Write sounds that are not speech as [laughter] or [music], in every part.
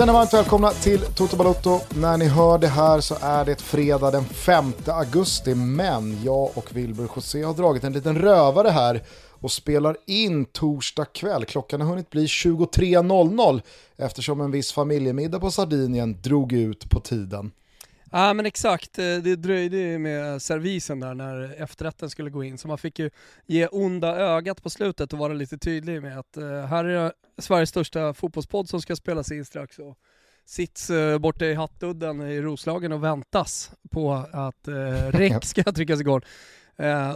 Känner varmt välkomna till Toto Balotto. När ni hör det här så är det fredag den 5 augusti, men jag och Wilbur José har dragit en liten rövare här och spelar in torsdag kväll. Klockan har hunnit bli 23.00 eftersom en viss familjemiddag på Sardinien drog ut på tiden. Ja men exakt, eh, det dröjde med servisen där när efterrätten skulle gå in så man fick ju ge onda ögat på slutet och vara lite tydlig med att uh, här är Sveriges största fotbollspodd som ska spelas in strax och sits uh, borta i Hattudden i Roslagen och väntas på att [laughs] Rex ska tryckas igång.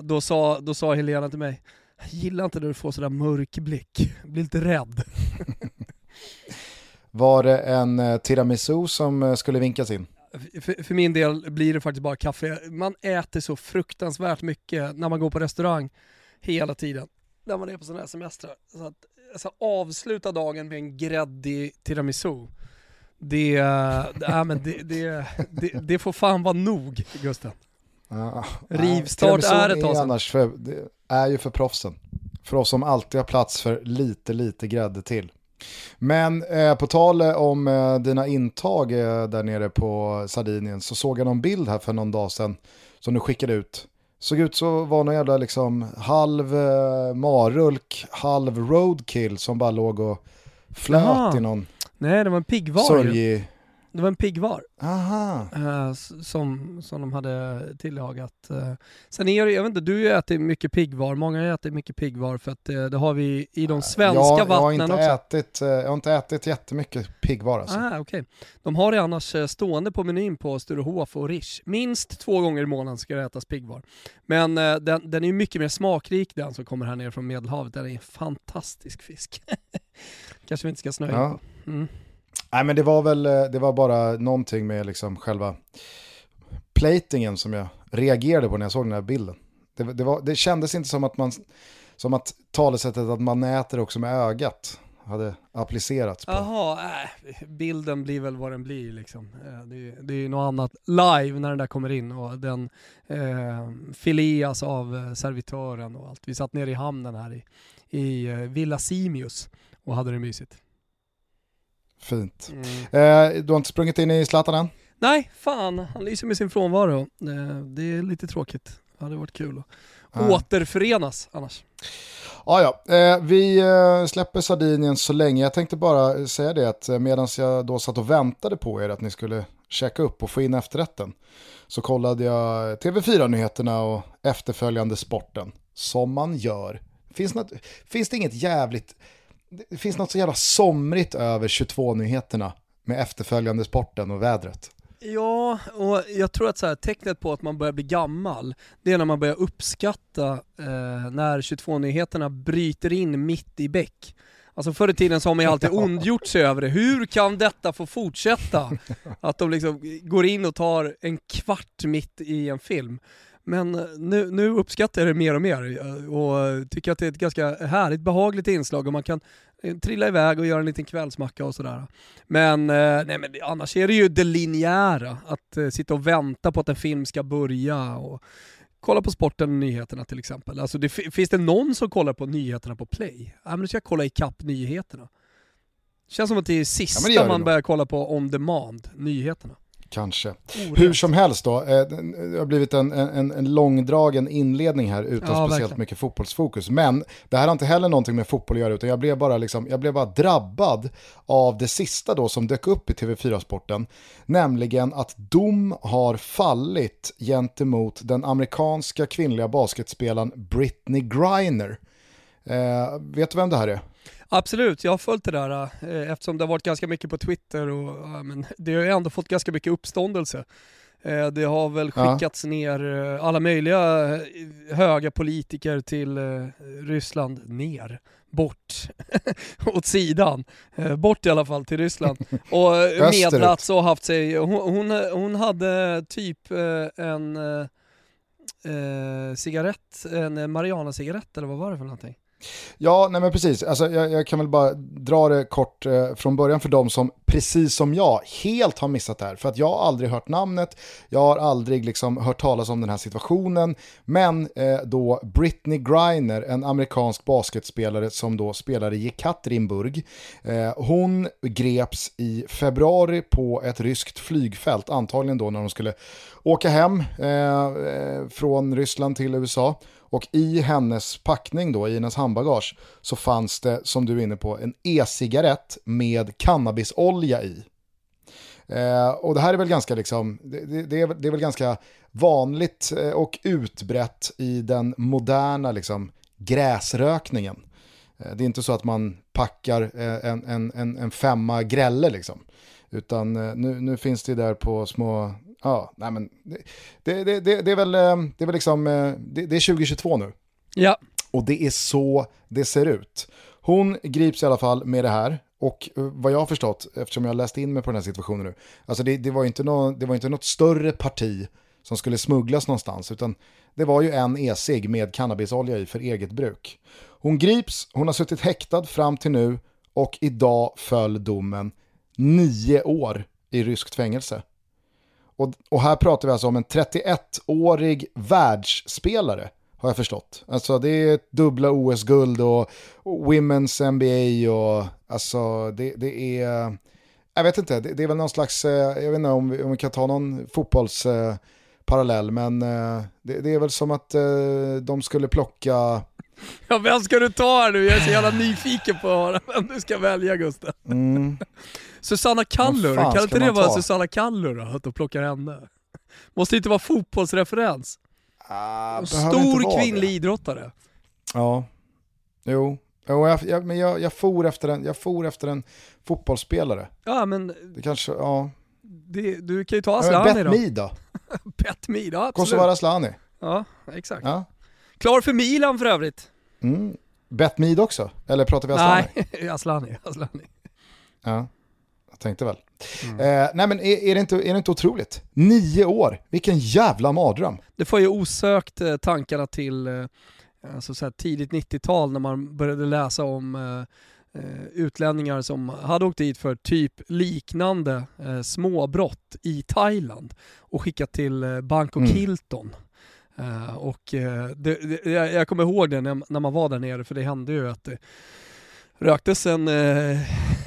Då, sa, då sa Helena till mig, jag gillar inte när du får sådär mörk blick, jag blir lite rädd. [laughs] Var det en tiramisu som skulle vinkas in? För, för, min del blir det faktiskt bara kaffe. Man äter så fruktansvärt mycket när man går på restaurang hela tiden. När man är på sådana här semestrar. Så att alltså, avsluta dagen med en gräddig tiramisu. Det, det, men det, det, det, det får fan vara nog, Gusten. Ja, Rivstart är ett tag annars för, det är ju för proffsen. För oss som alltid har plats för lite, lite grädde till. Men eh, på tal om eh, dina intag eh, där nere på Sardinien så såg jag någon bild här för någon dag sedan som du skickade ut. Såg ut så var någon jävla liksom halv eh, marulk, halv roadkill som bara låg och flöt Aha. i någon Nej, det var en piggvar sörjig... Det var en piggvar. Aha. Uh, som, som de hade tillagat. Uh, sen är det, jag vet inte, du har ätit mycket piggvar, många har ätit mycket piggvar för att uh, det har vi i de svenska jag, vattnen jag har inte också. Ätit, jag har inte ätit jättemycket piggvar alltså. Ah, okay. De har det annars stående på menyn på Sturehof och Rish. Minst två gånger i månaden ska det ätas piggvar. Men den, den är mycket mer smakrik den som kommer här nere från Medelhavet. Den är en fantastisk fisk. [laughs] Kanske vi inte ska snöa ja. in på. Mm. Nej men det var väl, eh, det var bara någonting med liksom själva platingen som jag reagerade på när jag såg den här bilden. Det, det, var, det kändes inte som att man, som att talesättet att man äter också med ögat hade applicerats på. Jaha, äh, bilden blir väl vad den blir liksom. Eh, det, det är ju något annat live när den där kommer in och den eh, fileas av eh, servitören och allt. Vi satt nere i hamnen här i, i Villa Simius och hade det mysigt. Fint. Mm. Eh, du har inte sprungit in i Zlatan än? Nej, fan. Han lyser med sin frånvaro. Eh, det är lite tråkigt. Det hade varit kul att ah. återförenas annars. Ah, ja, eh, vi eh, släpper Sardinien så länge. Jag tänkte bara säga det att eh, medan jag då satt och väntade på er att ni skulle checka upp och få in efterrätten så kollade jag TV4-nyheterna och efterföljande sporten. Som man gör. Finns, något, finns det inget jävligt det finns något så jävla somrigt över 22-nyheterna med efterföljande sporten och vädret. Ja, och jag tror att så här, tecknet på att man börjar bli gammal, det är när man börjar uppskatta eh, när 22-nyheterna bryter in mitt i bäck. Alltså förr i tiden så har man ju alltid [laughs] ondgjort sig över det. Hur kan detta få fortsätta? [laughs] Att de liksom går in och tar en kvart mitt i en film. Men nu, nu uppskattar jag det mer och mer och tycker att det är ett ganska härligt, behagligt inslag och man kan eh, trilla iväg och göra en liten kvällsmacka och sådär. Men, eh, nej, men annars är det ju det linjära, att eh, sitta och vänta på att en film ska börja och kolla på sporten och nyheterna till exempel. Alltså det, finns det någon som kollar på nyheterna på play? Ja men nu ska jag kolla ikapp nyheterna. Känns som att det är sista ja, det man börjar kolla på on demand, nyheterna. Kanske. Orätt. Hur som helst då, eh, det har blivit en, en, en långdragen inledning här utan ja, speciellt verkligen. mycket fotbollsfokus. Men det här har inte heller någonting med fotboll att göra utan jag blev bara, liksom, jag blev bara drabbad av det sista då som dök upp i TV4-sporten. Nämligen att dom har fallit gentemot den amerikanska kvinnliga basketspelaren Britney Griner. Eh, vet du vem det här är? Absolut, jag har följt det där eh, eftersom det har varit ganska mycket på Twitter och men, det har ju ändå fått ganska mycket uppståndelse. Eh, det har väl skickats ja. ner eh, alla möjliga höga politiker till Ryssland, ner, bort, [laughs] åt sidan, bort i alla fall till Ryssland. [laughs] Och medlats och haft sig, hon, hon, hon hade typ en eh, cigarett, en Mariana-cigarett eller vad var det för någonting? Ja, nej men precis. Alltså, jag, jag kan väl bara dra det kort eh, från början för de som, precis som jag, helt har missat det här. För att jag har aldrig hört namnet, jag har aldrig liksom hört talas om den här situationen. Men eh, då Britney Griner, en amerikansk basketspelare som då spelar i Jekaterinburg, eh, hon greps i februari på ett ryskt flygfält, antagligen då när de skulle åka hem eh, eh från Ryssland till USA. Och i hennes packning då, i hennes handbagage, så fanns det, som du är inne på, en e-cigarett med cannabisolja i. Eh, och det här är väl ganska liksom, det, det, är, det är väl ganska vanligt eh, och utbrett i den moderna liksom, gräsrökningen. Eh, det är inte så att man packar eh, en, en, en, en femma grälle liksom. Utan eh, nu, nu finns det där på små Ja, nej men det, det, det, det, är väl, eh, det är väl liksom, eh, det, är 2022 nu. Ja. Och det är så det ser ut. Hon grips i alla fall med det här. Och eh, vad jag har förstått, eftersom jag läst in mig på den här situationen nu, alltså det, det, var inte någon, det var inte något större parti som skulle smugglas någonstans, utan det var ju en e-cigg med cannabisolja i för eget bruk. Hon grips, hon har suttit häktad fram till nu och idag föll domen nio år i ryskt fängelse. Och, och här pratar vi alltså om en 31-årig världsspelare har jag förstått. Alltså det är dubbla OS-guld och, och Women's NBA och alltså det, det är, jag vet inte, det, det, är väl någon slags, eh, jag vet inte om vi, om vi kan ta någon fotbolls... Eh, fotbollsparallell, men eh, det, det, är väl som att eh, de skulle plocka [laughs] Ja, vem ska du ta här nu? Jag är så jävla nyfiken på att höra vem du ska välja Gustav. Mm. [laughs] Susanna Kallur, kan inte det vara Susanna Kallur då? Att du plockar henne? Måste inte vara fotbollsreferens. Ah, stor kvinnlig det. idrottare. Ja, jo. jo jag, jag, men jag, jag, for efter en, jag for efter en fotbollsspelare. Ja men... Det kanske, ja. Det, du kan ju ta Aslani då. Bet då? Bet Me då, absolut. Kosovare Aslani. Ja, exakt. Ja. Klar för Milan för övrigt. Mm. Bet Mead också? Eller pratar vi Aslani? Nej, [laughs] Aslani. Aslani. Ja. Jag tänkte väl. Mm. Eh, nej men är, är, det inte, är det inte otroligt? Nio år, vilken jävla mardröm. Det får ju osökt eh, tankarna till eh, alltså så tidigt 90-tal när man började läsa om eh, eh, utlänningar som hade åkt dit för typ liknande eh, småbrott i Thailand och skickat till eh, Bangkok mm. Hilton. Uh, och uh, det, det, jag kommer ihåg det när, när, man var där nere, för det hände ju att det röktes en, uh,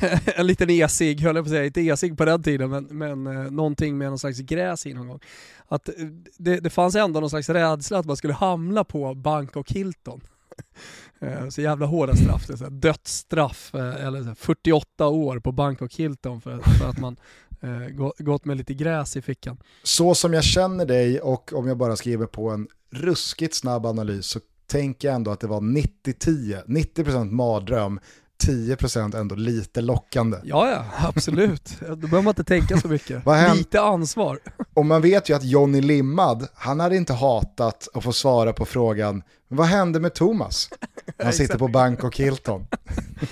[laughs] en liten e-cigg, höll jag på att säga, inte e-cigg på den tiden, men, men uh, någonting med någon slags gräs i någon gång. Att det, det fanns ändå någon slags rädsla att man skulle hamna på Bangkok Hilton. [laughs] Så jävla hårda straff, det är dödsstraff eller 48 år på Bangkok Hilton för, för att man eh, gått med lite gräs i fickan. Så som jag känner dig och om jag bara skriver på en ruskigt snabb analys så tänker jag ändå att det var 90-10, 90%, mardröm, 10% ändå lite lockande. Ja, ja, absolut. [laughs] Då behöver man inte tänka så mycket. lite ansvar. Och man vet ju att Johnny Limmad, han hade inte hatat att få svara på frågan, vad hände med Thomas? [laughs] Han sitter på Bangkok Hilton.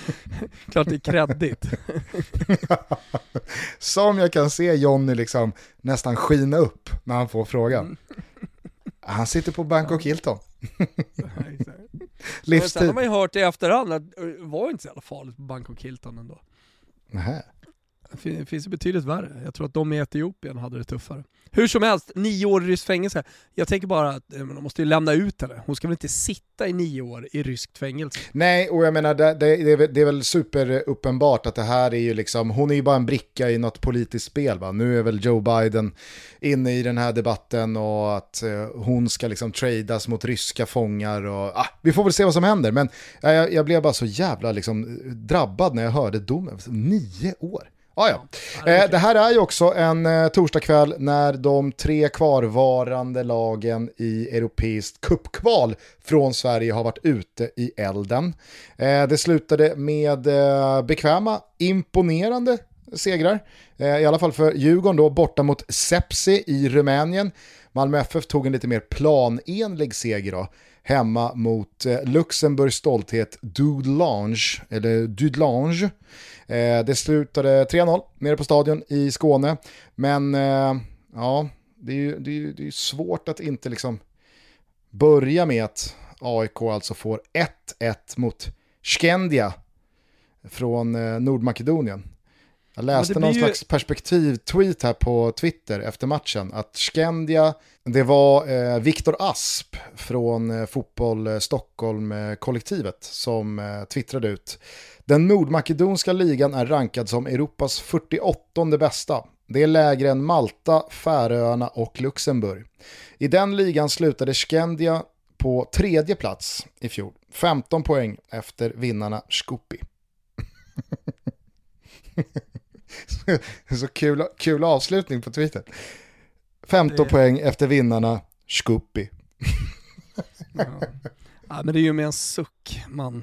[laughs] Klart det är kreddigt. [laughs] Som jag kan se Johnny liksom nästan skina upp när han får frågan. Mm. Han sitter på Bangkok Hilton. Livstid. Sen har man ju hört i efterhand att det var inte så jävla farligt på Bangkok Hilton ändå. Nähä. Det finns betydligt värre. Jag tror att de i Etiopien hade det tuffare. Hur som helst, nio år i ryskt fängelse. Jag tänker bara att eh, de måste ju lämna ut henne. Hon ska väl inte sitta i nio år i ryskt fängelse? Nej, och jag menar det, det, det, är, väl, det är väl superuppenbart att det här är ju liksom, hon är ju bara en bricka i något politiskt spel va. Nu är väl Joe Biden inne i den här debatten och att eh, hon ska liksom tradas mot ryska fångar och ah, vi får väl se vad som händer. Men eh, jag, jag blev bara så jävla liksom eh, drabbad när jag hörde domen. Nio år. Ah, ja. Eh, det här är ju också en eh, torsdagkväll när de tre kvarvarande lagen i europeiskt kuppkval från Sverige har varit ute i elden. Eh, det slutade med eh, bekväma, imponerande segrar. Eh, I alla fall för Djurgården då, borta mot Sepsi i Rumänien. Malmö FF tog en lite mer planenlig seger då, hemma mot eh, Luxemburgs stolthet Dudelange, eller Dudelange. Eh, det slutade 3-0 nere på stadion i Skåne, men eh, ja, det är ju det är, det är svårt att inte liksom börja med att, AIK alltså får 1-1 mot Skendia från eh, Nordmakedonien. Jag läste någon ju... slags perspektiv-tweet här på Twitter efter matchen att Skendia, det var eh, Viktor Asp från eh, Fotboll eh, Stockholm-kollektivet som eh, twittrade ut. Den nordmakedonska ligan är rankad som Europas 48 bästa. Det är lägre än Malta, Färöarna och Luxemburg. I den ligan slutade Skendia på tredje plats i fjol. 15 poäng efter vinnarna Skupi. [laughs] [laughs] Så kul, kul avslutning på Twitter. 15 det... poäng efter vinnarna Skupi. ja. ja. men det är ju med en suck man eh,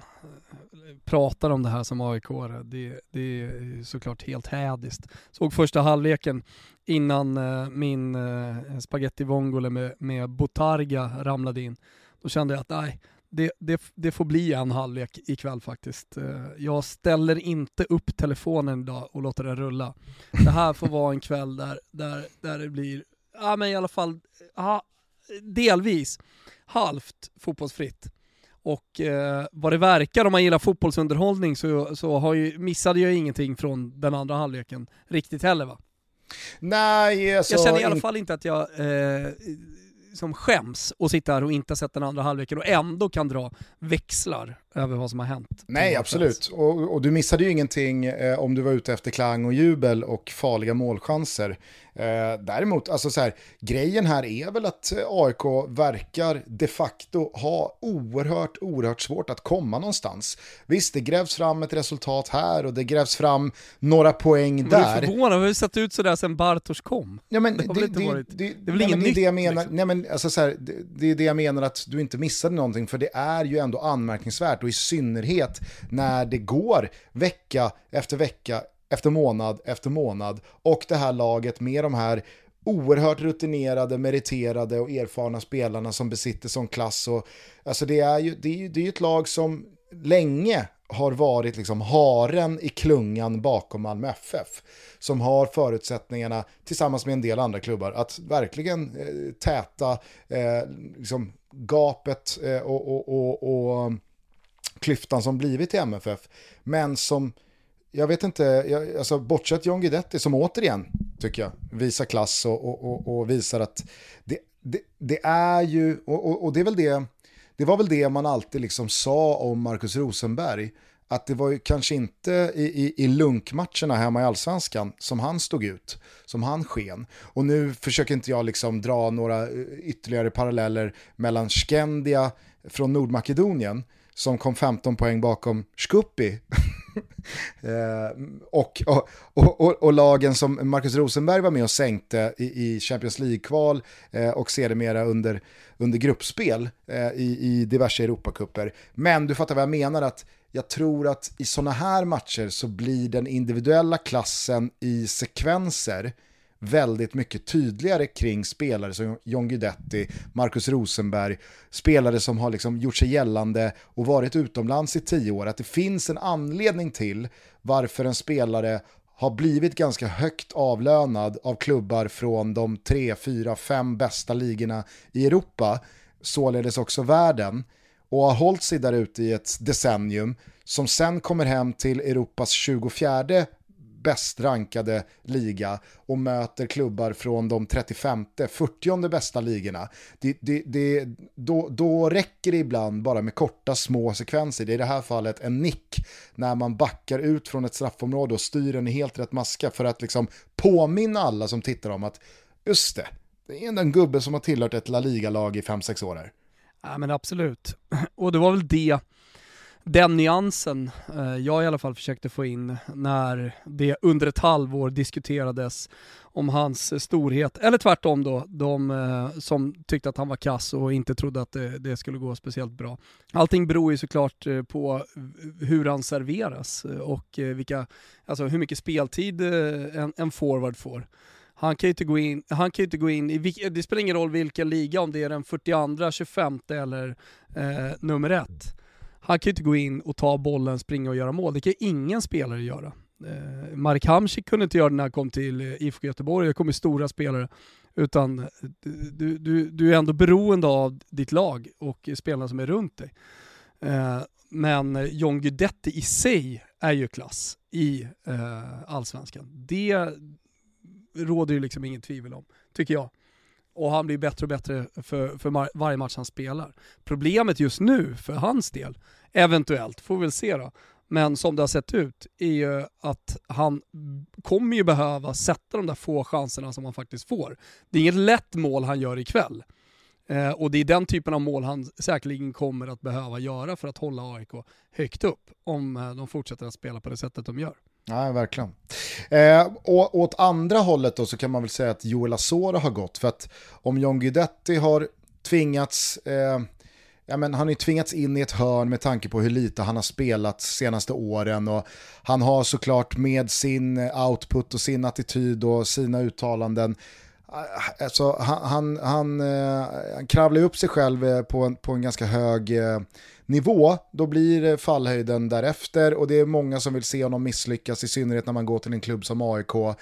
pratar om det här som aik det, det är såklart helt hädiskt. Såg första halvleken innan uh, min uh, spaghetti vongole med, med Botarga ramlade in. Då kände jag att nej, det, det, det, får bli en halvlek ikväll faktiskt. Eh, jag ställer inte upp telefonen idag och låter den rulla. Det här får vara en kväll där, där, där det blir, ja men i alla fall, aha, delvis halvt fotbollsfritt. Och eh, vad det verkar, om man gillar fotbollsunderhållning så, så har ju, missade jag ingenting från den andra halvleken riktigt heller va? Nej, alltså, Jag känner i alla fall inte att jag eh, som skäms och sitta här och inte sett den andra halvleken och ändå kan dra växlar över vad som har hänt. Nej, absolut. Och, och, du missade ju ingenting eh, om du var ute efter klang och jubel och farliga målchanser. Eh, däremot, alltså så här, grejen här är väl att eh, AIK verkar de facto ha oerhört, oerhört svårt att komma någonstans. Visst, det grävs fram ett resultat här och det grävs fram några poäng men där. Jag är förvånad, har ju sett ut sådär sen Bartosz kom. Ja, men det, det, det, varit, det, det är väl inget nytt? Det jag menar, liksom. nej, men, alltså, så här, det, det är det jag menar att du inte missade någonting, för det är ju ändå anmärkningsvärt och i synnerhet när det går vecka efter vecka efter månad efter månad och det här laget med de här oerhört rutinerade, meriterade och erfarna spelarna som besitter sån klass. Och, alltså det är ju det är, det är ett lag som länge har varit liksom haren i klungan bakom Malmö FF. Som har förutsättningarna, tillsammans med en del andra klubbar, att verkligen eh, täta eh, liksom gapet eh, och, och, och, och klyftan som blivit i MFF. Men som, jag vet inte, jag, alltså bortsett John Guidetti som återigen, tycker jag, visar klass och, och, och, och visar att det, det, det, är ju, och, och, det är väl det, det var väl det man alltid liksom sa om Marcus Rosenberg, att det var ju kanske inte i, i, i lunkmatcherna hemma i allsvenskan som han stod ut, som han sken. Och nu försöker inte jag liksom dra några eh, ytterligare paralleller mellan Skendia från Nordmakedonien, som kom 15 poäng bakom Skuppi. [laughs] eh, och, och, och, och, lagen som Marcus Rosenberg var med och sänkte i, i Champions League-kval eh, och sedermera under, under gruppspel eh, i, i diverse Europacuper. Men du fattar vad jag menar, att jag tror att i sådana här matcher så blir den individuella klassen i sekvenser väldigt mycket tydligare kring spelare som John Guidetti, Marcus Rosenberg, spelare som har liksom gjort sig gällande och varit utomlands i tio år, att det finns en anledning till varför en spelare har blivit ganska högt avlönad av klubbar från de tre, fyra, fem bästa ligorna i Europa, således också världen, och har hållit sig där ute i ett decennium, som sen kommer hem till Europas 24 bäst rankade liga och möter klubbar från de 35-40 bästa ligorna. Det, det, det, då, då räcker det ibland bara med korta små sekvenser. Det är i det här fallet en nick när man backar ut från ett straffområde och styr den i helt rätt maska för att liksom påminna alla som tittar om att just det, det är en gubbe som har tillhört ett La Liga-lag i 5-6 år här. Ja men absolut. [clears throat] Och det var väl det den nyansen eh, jag i alla fall försökte få in när det under ett halvår diskuterades om hans storhet, eller tvärtom då, de eh, som tyckte att han var kass och inte trodde att det, det skulle gå speciellt bra. Allting beror ju såklart eh, på hur han serveras eh, och eh, vilka, alltså hur mycket speltid eh, en, en forward får. Han kan ju inte gå in, han kan inte gå in i, det spelar ingen roll vilken liga, om det är den 42, 25 eller eh, nummer ett han kan ju inte gå in och ta bollen, springa och göra mål. Det kan ingen spelare göra. Eh, Marek Hamsik kunde inte göra det när han kom till eh, IFK Göteborg, det kommer stora spelare Utan eh, du, du, du är ändå beroende av ditt lag och spelarna som är runt dig. Eh, men John Guidetti i sig är ju klass i eh, allsvenskan. Det råder ju liksom inget tvivel om, tycker jag. Och han blir bättre och bättre för, för varje match han spelar. Problemet just nu för hans del, eventuellt, får vi väl se då, men som det har sett ut, är ju att han kommer ju behöva sätta de där få chanserna som han faktiskt får. Det är inget lätt mål han gör ikväll. Eh, och det är den typen av mål han säkerligen kommer att behöva göra för att hålla AIK högt upp om eh, de fortsätter att spela på det sättet de gör. Ja, verkligen. Eh, och åt andra hållet då så kan man väl säga att Joel Asora har gått. För att om John Guidetti har tvingats, eh, ja, men han har ju tvingats in i ett hörn med tanke på hur lite han har spelat senaste åren. Och han har såklart med sin output och sin attityd och sina uttalanden Eh, alltså, han, han, han, eh, han kravlar upp sig själv eh, på en, på en ganska hög nivå, då blir fallhöjden därefter och det är många som vill se honom misslyckas, i synnerhet när man går till en klubb som AIK.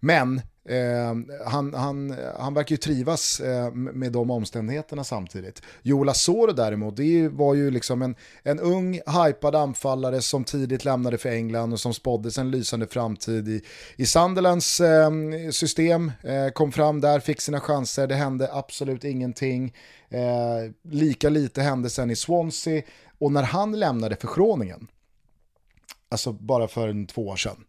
Men Eh, han, han, han verkar ju trivas eh, med de omständigheterna samtidigt. Joel Asoro däremot, det var ju liksom en, en ung, hypad anfallare som tidigt lämnade för England och som spåddes en lysande framtid i, i Sunderlands eh, system. Eh, kom fram där, fick sina chanser, det hände absolut ingenting. Eh, lika lite hände sen i Swansea. Och när han lämnade förskråningen, alltså bara för en två år sedan,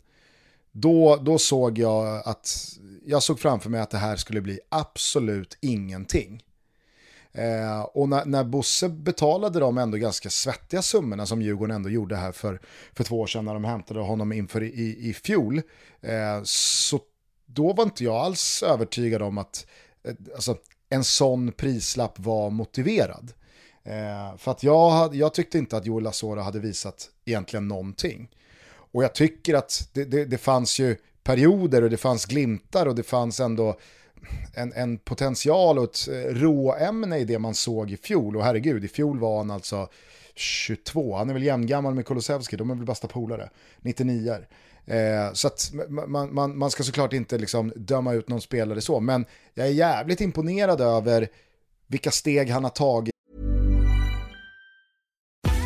då, då såg jag att jag såg framför mig att det här skulle bli absolut ingenting. Eh, och när, när Bosse betalade de ändå ganska svettiga summorna som Djurgården ändå gjorde här för, för två år sedan när de hämtade honom inför i, i, i fjol, eh, så då var inte jag alls övertygad om att eh, alltså, en sån prislapp var motiverad. Eh, för att jag, jag tyckte inte att Joel Asora hade visat egentligen någonting. Och jag tycker att det, det, det fanns ju perioder och det fanns glimtar och det fanns ändå en, en potential och ett eh, råämne i det man såg i fjol. Och herregud, i fjol var han alltså 22, han är väl jämngammal med Kulusevski, de är väl bästa polare, 99 eh, Så att man, man, man ska såklart inte liksom döma ut någon spelare så, men jag är jävligt imponerad över vilka steg han har tagit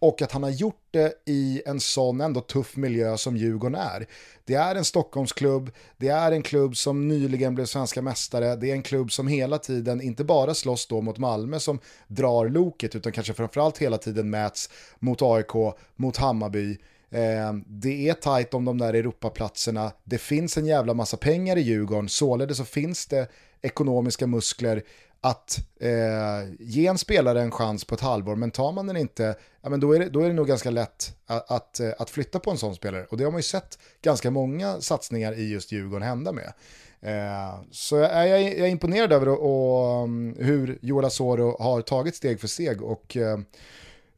Och att han har gjort det i en sån ändå tuff miljö som Djurgården är. Det är en Stockholmsklubb, det är en klubb som nyligen blev svenska mästare, det är en klubb som hela tiden inte bara slåss då mot Malmö som drar loket, utan kanske framförallt hela tiden mäts mot AIK, mot Hammarby. Eh, det är tajt om de där Europaplatserna, det finns en jävla massa pengar i Djurgården, således så finns det ekonomiska muskler att eh, ge en spelare en chans på ett halvår, men tar man den inte, ja, men då, är det, då är det nog ganska lätt att, att, att, flytta på en sån spelare. Och det har man ju sett ganska många satsningar i just Djurgården hända med. Eh, så jag, jag, jag, är imponerad över och, och, mm, hur Joel Asoro har tagit steg för steg och eh,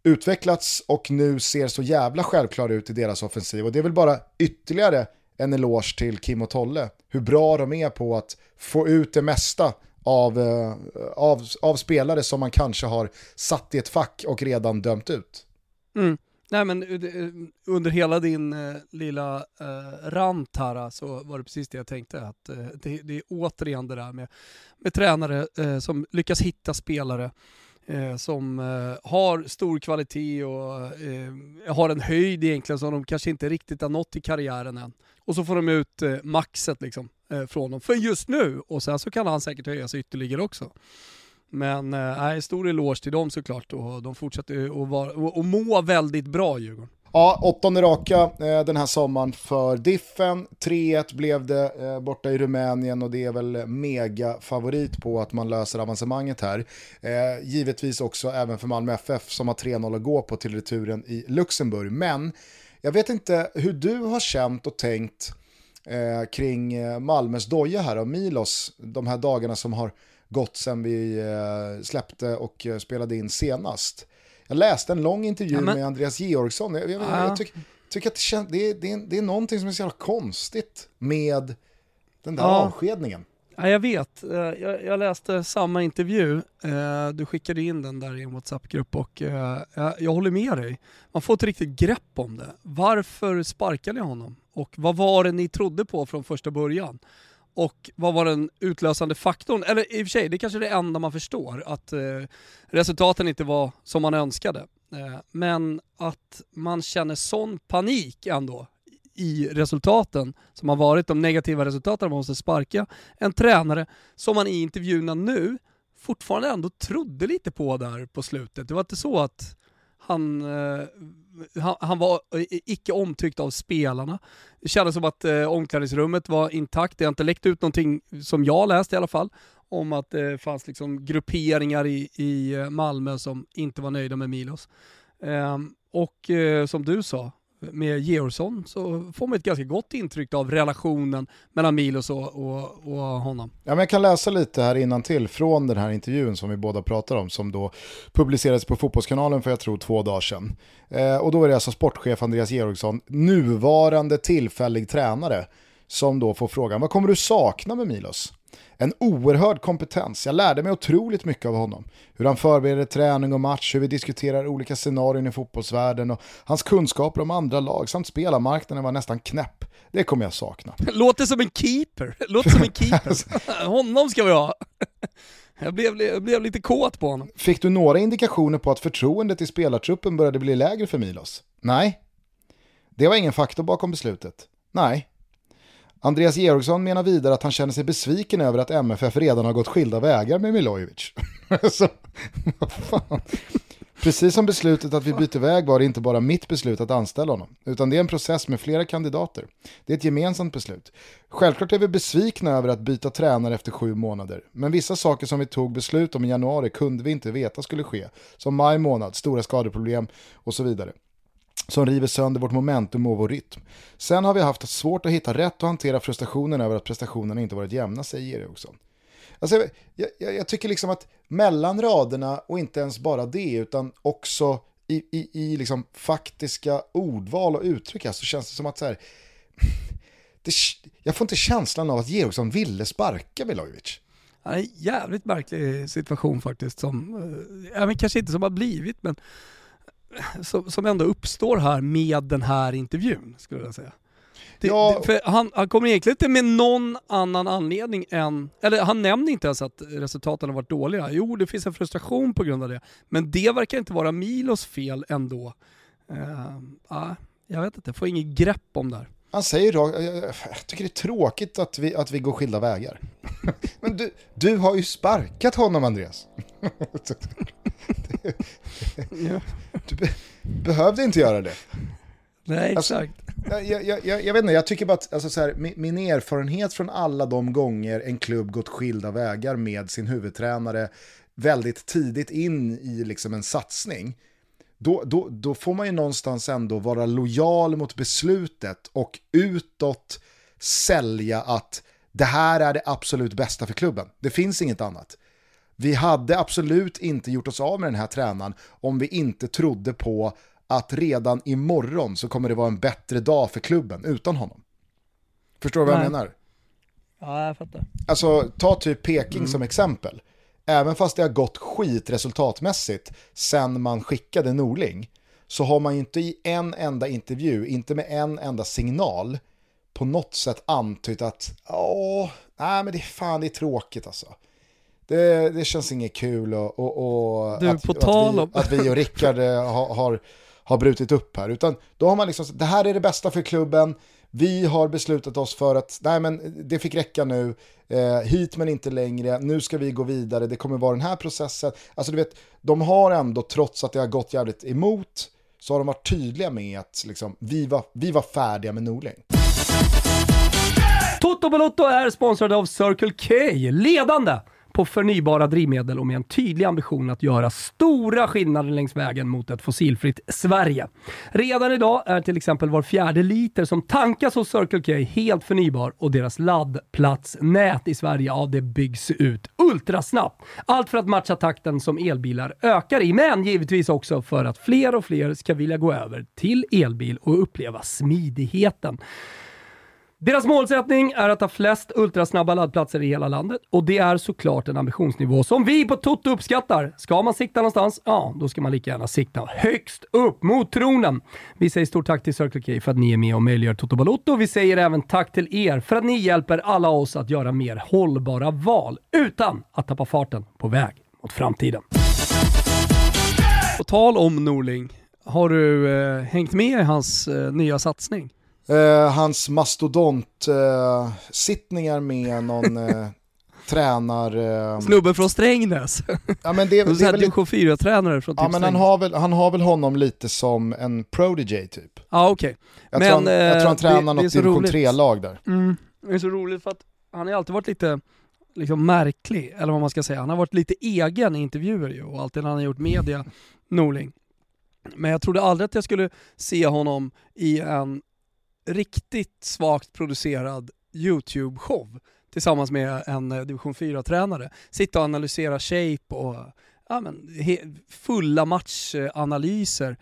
utvecklats och nu ser så jävla självklar ut i deras offensiv. Och det är väl bara ytterligare en eloge till Kim och Tolle, hur bra de är på att få ut det mesta av, eh, av, av spelare som man kanske har satt i ett fack och redan dömt ut. Mm. Nej men eh, eh, under hela din eh, lilla eh, rant här så var det precis det jag tänkte. Att, eh, det, det, är återigen det där med, med tränare eh, som lyckas hitta spelare eh, som har stor kvalitet och har en höjd egentligen som de kanske inte riktigt har nått i karriären än. Och så får de ut maxet liksom. Eh, från honom för just nu och sen så kan han säkert höja sig ytterligare också. Men eh, stor eloge till dem såklart och de fortsätter att vara, och må väldigt bra Djurgården. Ja, åttonde raka eh, den här sommaren för Diffen. 3-1 blev det eh, borta i Rumänien och det är väl mega favorit på att man löser avancemanget här. Eh, givetvis också även för Malmö FF som har 3-0 att gå på till returen i Luxemburg. Men jag vet inte hur du har känt och tänkt eh, kring eh, Malmös doja här av Milos de här dagarna som har gått sedan vi eh, släppte och eh, spelade in senast. Jag läste en lång intervju ja, men... med Andreas Georgsson. Jag, jag, ja. jag tycker, tycker att det, känns, det, är, det, är, det är någonting som är så jävla konstigt med den där ja. avskedningen. Ja, jag vet. Eh, jag, jag, läste samma intervju. Eh, du skickade in den där i en WhatsApp-grupp och eh, jag, jag håller med dig. Man får ett riktigt grepp om det. Varför sparkade ni honom? Och vad var det ni trodde på från första början? Och vad var den utlösande faktorn? Eller i och för sig, det är kanske är det enda man förstår, att resultaten inte var som man önskade. Men att man känner sån panik ändå i resultaten som har varit, de negativa resultaten, man måste sparka en tränare som man i intervjuerna nu fortfarande ändå trodde lite på där på slutet. Det var inte så att han, eh, han, han, var eh, icke omtyckt av spelarna. Det kändes som att eh, omklädningsrummet var intakt. Det har inte läckt ut någonting, som jag läst i alla fall, om att det fanns liksom grupperingar i, i eh, Malmö som inte var nöjda med Milos. Eh, och eh, som du sa, med Georgsson så får man ett ganska gott intryck av relationen mellan Milos och, och, och honom. Ja, men jag kan läsa lite här innan till från den här intervjun som vi båda pratar om som då publicerades på Fotbollskanalen för jag tror två dagar sedan. Eh, och då är det alltså sportchef Andreas Georgsson, nuvarande tillfällig tränare, som då får frågan vad kommer du sakna med Milos? En oerhörd kompetens. Jag lärde mig otroligt mycket av honom. Hur han förbereder träning och match, hur vi diskuterar olika scenarion i fotbollsvärlden och hans kunskaper om andra lag samt spelarmarknaden var nästan knäpp. Det kommer jag sakna. [laughs] Låter som en keeper. [laughs] Låter som en keeper. [laughs] honom ska vi ha. Jag blev, jag blev lite kåt på honom. Fick du några indikationer på att förtroendet i spelartruppen började bli lägre för Milos? Nej. Det var ingen faktor bakom beslutet. Nej. Andreas Georgsson menar vidare att han känner sig besviken över att MFF redan har gått skilda vägar med Milojevic. [laughs] Så, Precis som beslutet att vi byter väg var det inte bara mitt beslut att anställa honom, utan det är en process med flera kandidater. Det är ett gemensamt beslut. Självklart är vi besvikna över att byta tränare efter sju månader, men vissa saker som vi tog beslut om i januari kunde vi inte veta skulle ske, som maj månad, stora skadeproblem och så vidare som river sönder vårt momentum och vår rytm. Sen har vi haft svårt att hitta rätt och hantera frustrationen över att prestationerna inte varit jämna, säger Eriksson. Alltså, jag, jag, jag, tycker liksom att mellan raderna och inte ens bara det, utan också i, i, i liksom faktiska ordval och uttryck här, så känns det som att så här, [laughs] det, jag får inte känslan av att Georgsson ville sparka Milojevic. Ja, en jävligt märklig situation faktiskt, som, eh, ja, men kanske inte som har blivit, men som, ändå uppstår här med den här intervjun, skulle jag säga. Det, ja. det, för han, han kommer egentligen inte med någon annan anledning än, eller han nämner inte ens att resultaten har varit dåliga. Jo, det finns en frustration på grund av det. Men det verkar inte vara Milos fel ändå. Uh, jag vet inte, jag får inget grepp om det här. Han säger rakt, jag, tycker det är tråkigt att vi, att vi går skilda vägar. [laughs] Men du, du har ju sparkat honom Andreas. [laughs] Du be, behövde inte göra det. Nej, alltså, exakt. Jag, jag, jag, jag, vet inte, jag tycker bara att alltså, så här, min, min, erfarenhet från alla de gånger en klubb gått skilda vägar med sin huvudtränare väldigt tidigt in i liksom en satsning, då, då, då får man ju någonstans ändå vara lojal mot beslutet och utåt sälja att det här är det absolut bästa för klubben. Det finns inget annat. Vi hade absolut inte gjort oss av med den här tränaren om vi inte trodde på att redan imorgon så kommer det vara en bättre dag för klubben utan honom. Förstår du vad jag menar? Ja, jag fattar. Alltså, ta typ Peking mm. som exempel. Även fast det har gått skit resultatmässigt sen man skickade Norling, så har man ju inte i en enda intervju, inte med en enda signal, på något sätt antytt att åh, nej men det är fan det är tråkigt alltså. Det, det känns inget kul och, och, och du, att, att, vi, att vi och Rickard eh, har, har, har brutit upp här. Utan då har man liksom, det här är det bästa för klubben, vi har beslutat oss för att nej men det fick räcka nu, eh, hit men inte längre, nu ska vi gå vidare, det kommer vara den här processen. Alltså du vet, de har ändå trots att det har gått jävligt emot, så har de varit tydliga med att liksom, vi, var, vi var färdiga med Norling. Toto Balotto är sponsrade av Circle K, ledande på förnybara drivmedel och med en tydlig ambition att göra stora skillnader längs vägen mot ett fossilfritt Sverige. Redan idag är till exempel var fjärde liter som tankas hos Circle K helt förnybar och deras laddplatsnät i Sverige, ja det byggs ut ultrasnabbt. Allt för att matcha takten som elbilar ökar i, men givetvis också för att fler och fler ska vilja gå över till elbil och uppleva smidigheten. Deras målsättning är att ha flest ultrasnabba laddplatser i hela landet och det är såklart en ambitionsnivå som vi på Toto uppskattar. Ska man sikta någonstans, ja då ska man lika gärna sikta högst upp mot tronen. Vi säger stort tack till Circle K för att ni är med och möjliggör Toto Balotto. Vi säger även tack till er för att ni hjälper alla oss att göra mer hållbara val utan att tappa farten på väg mot framtiden. På tal om Norling, har du eh, hängt med i hans eh, nya satsning? Eh, hans mastodont-sittningar eh, med någon eh, [laughs] tränar... Eh, Snubben från Strängnäs. ja, men det, [laughs] det är väl... Division 4-tränare från typ Ja men han har, väl, han har väl honom lite som en prodigy typ. Ja okej. Okay. Jag, tror han, jag tror han eh, tränar det, något division 3-lag där. Mm. Det är så roligt för att han har alltid varit lite liksom märklig, eller vad man ska säga. Han har varit lite egen i intervjuer ju och alltid när han har gjort media, Norling. Men jag trodde aldrig att jag skulle se honom i en riktigt svagt producerad YouTube-show tillsammans med en eh, division 4-tränare. Sitta och analysera shape och ja, men, fulla matchanalyser.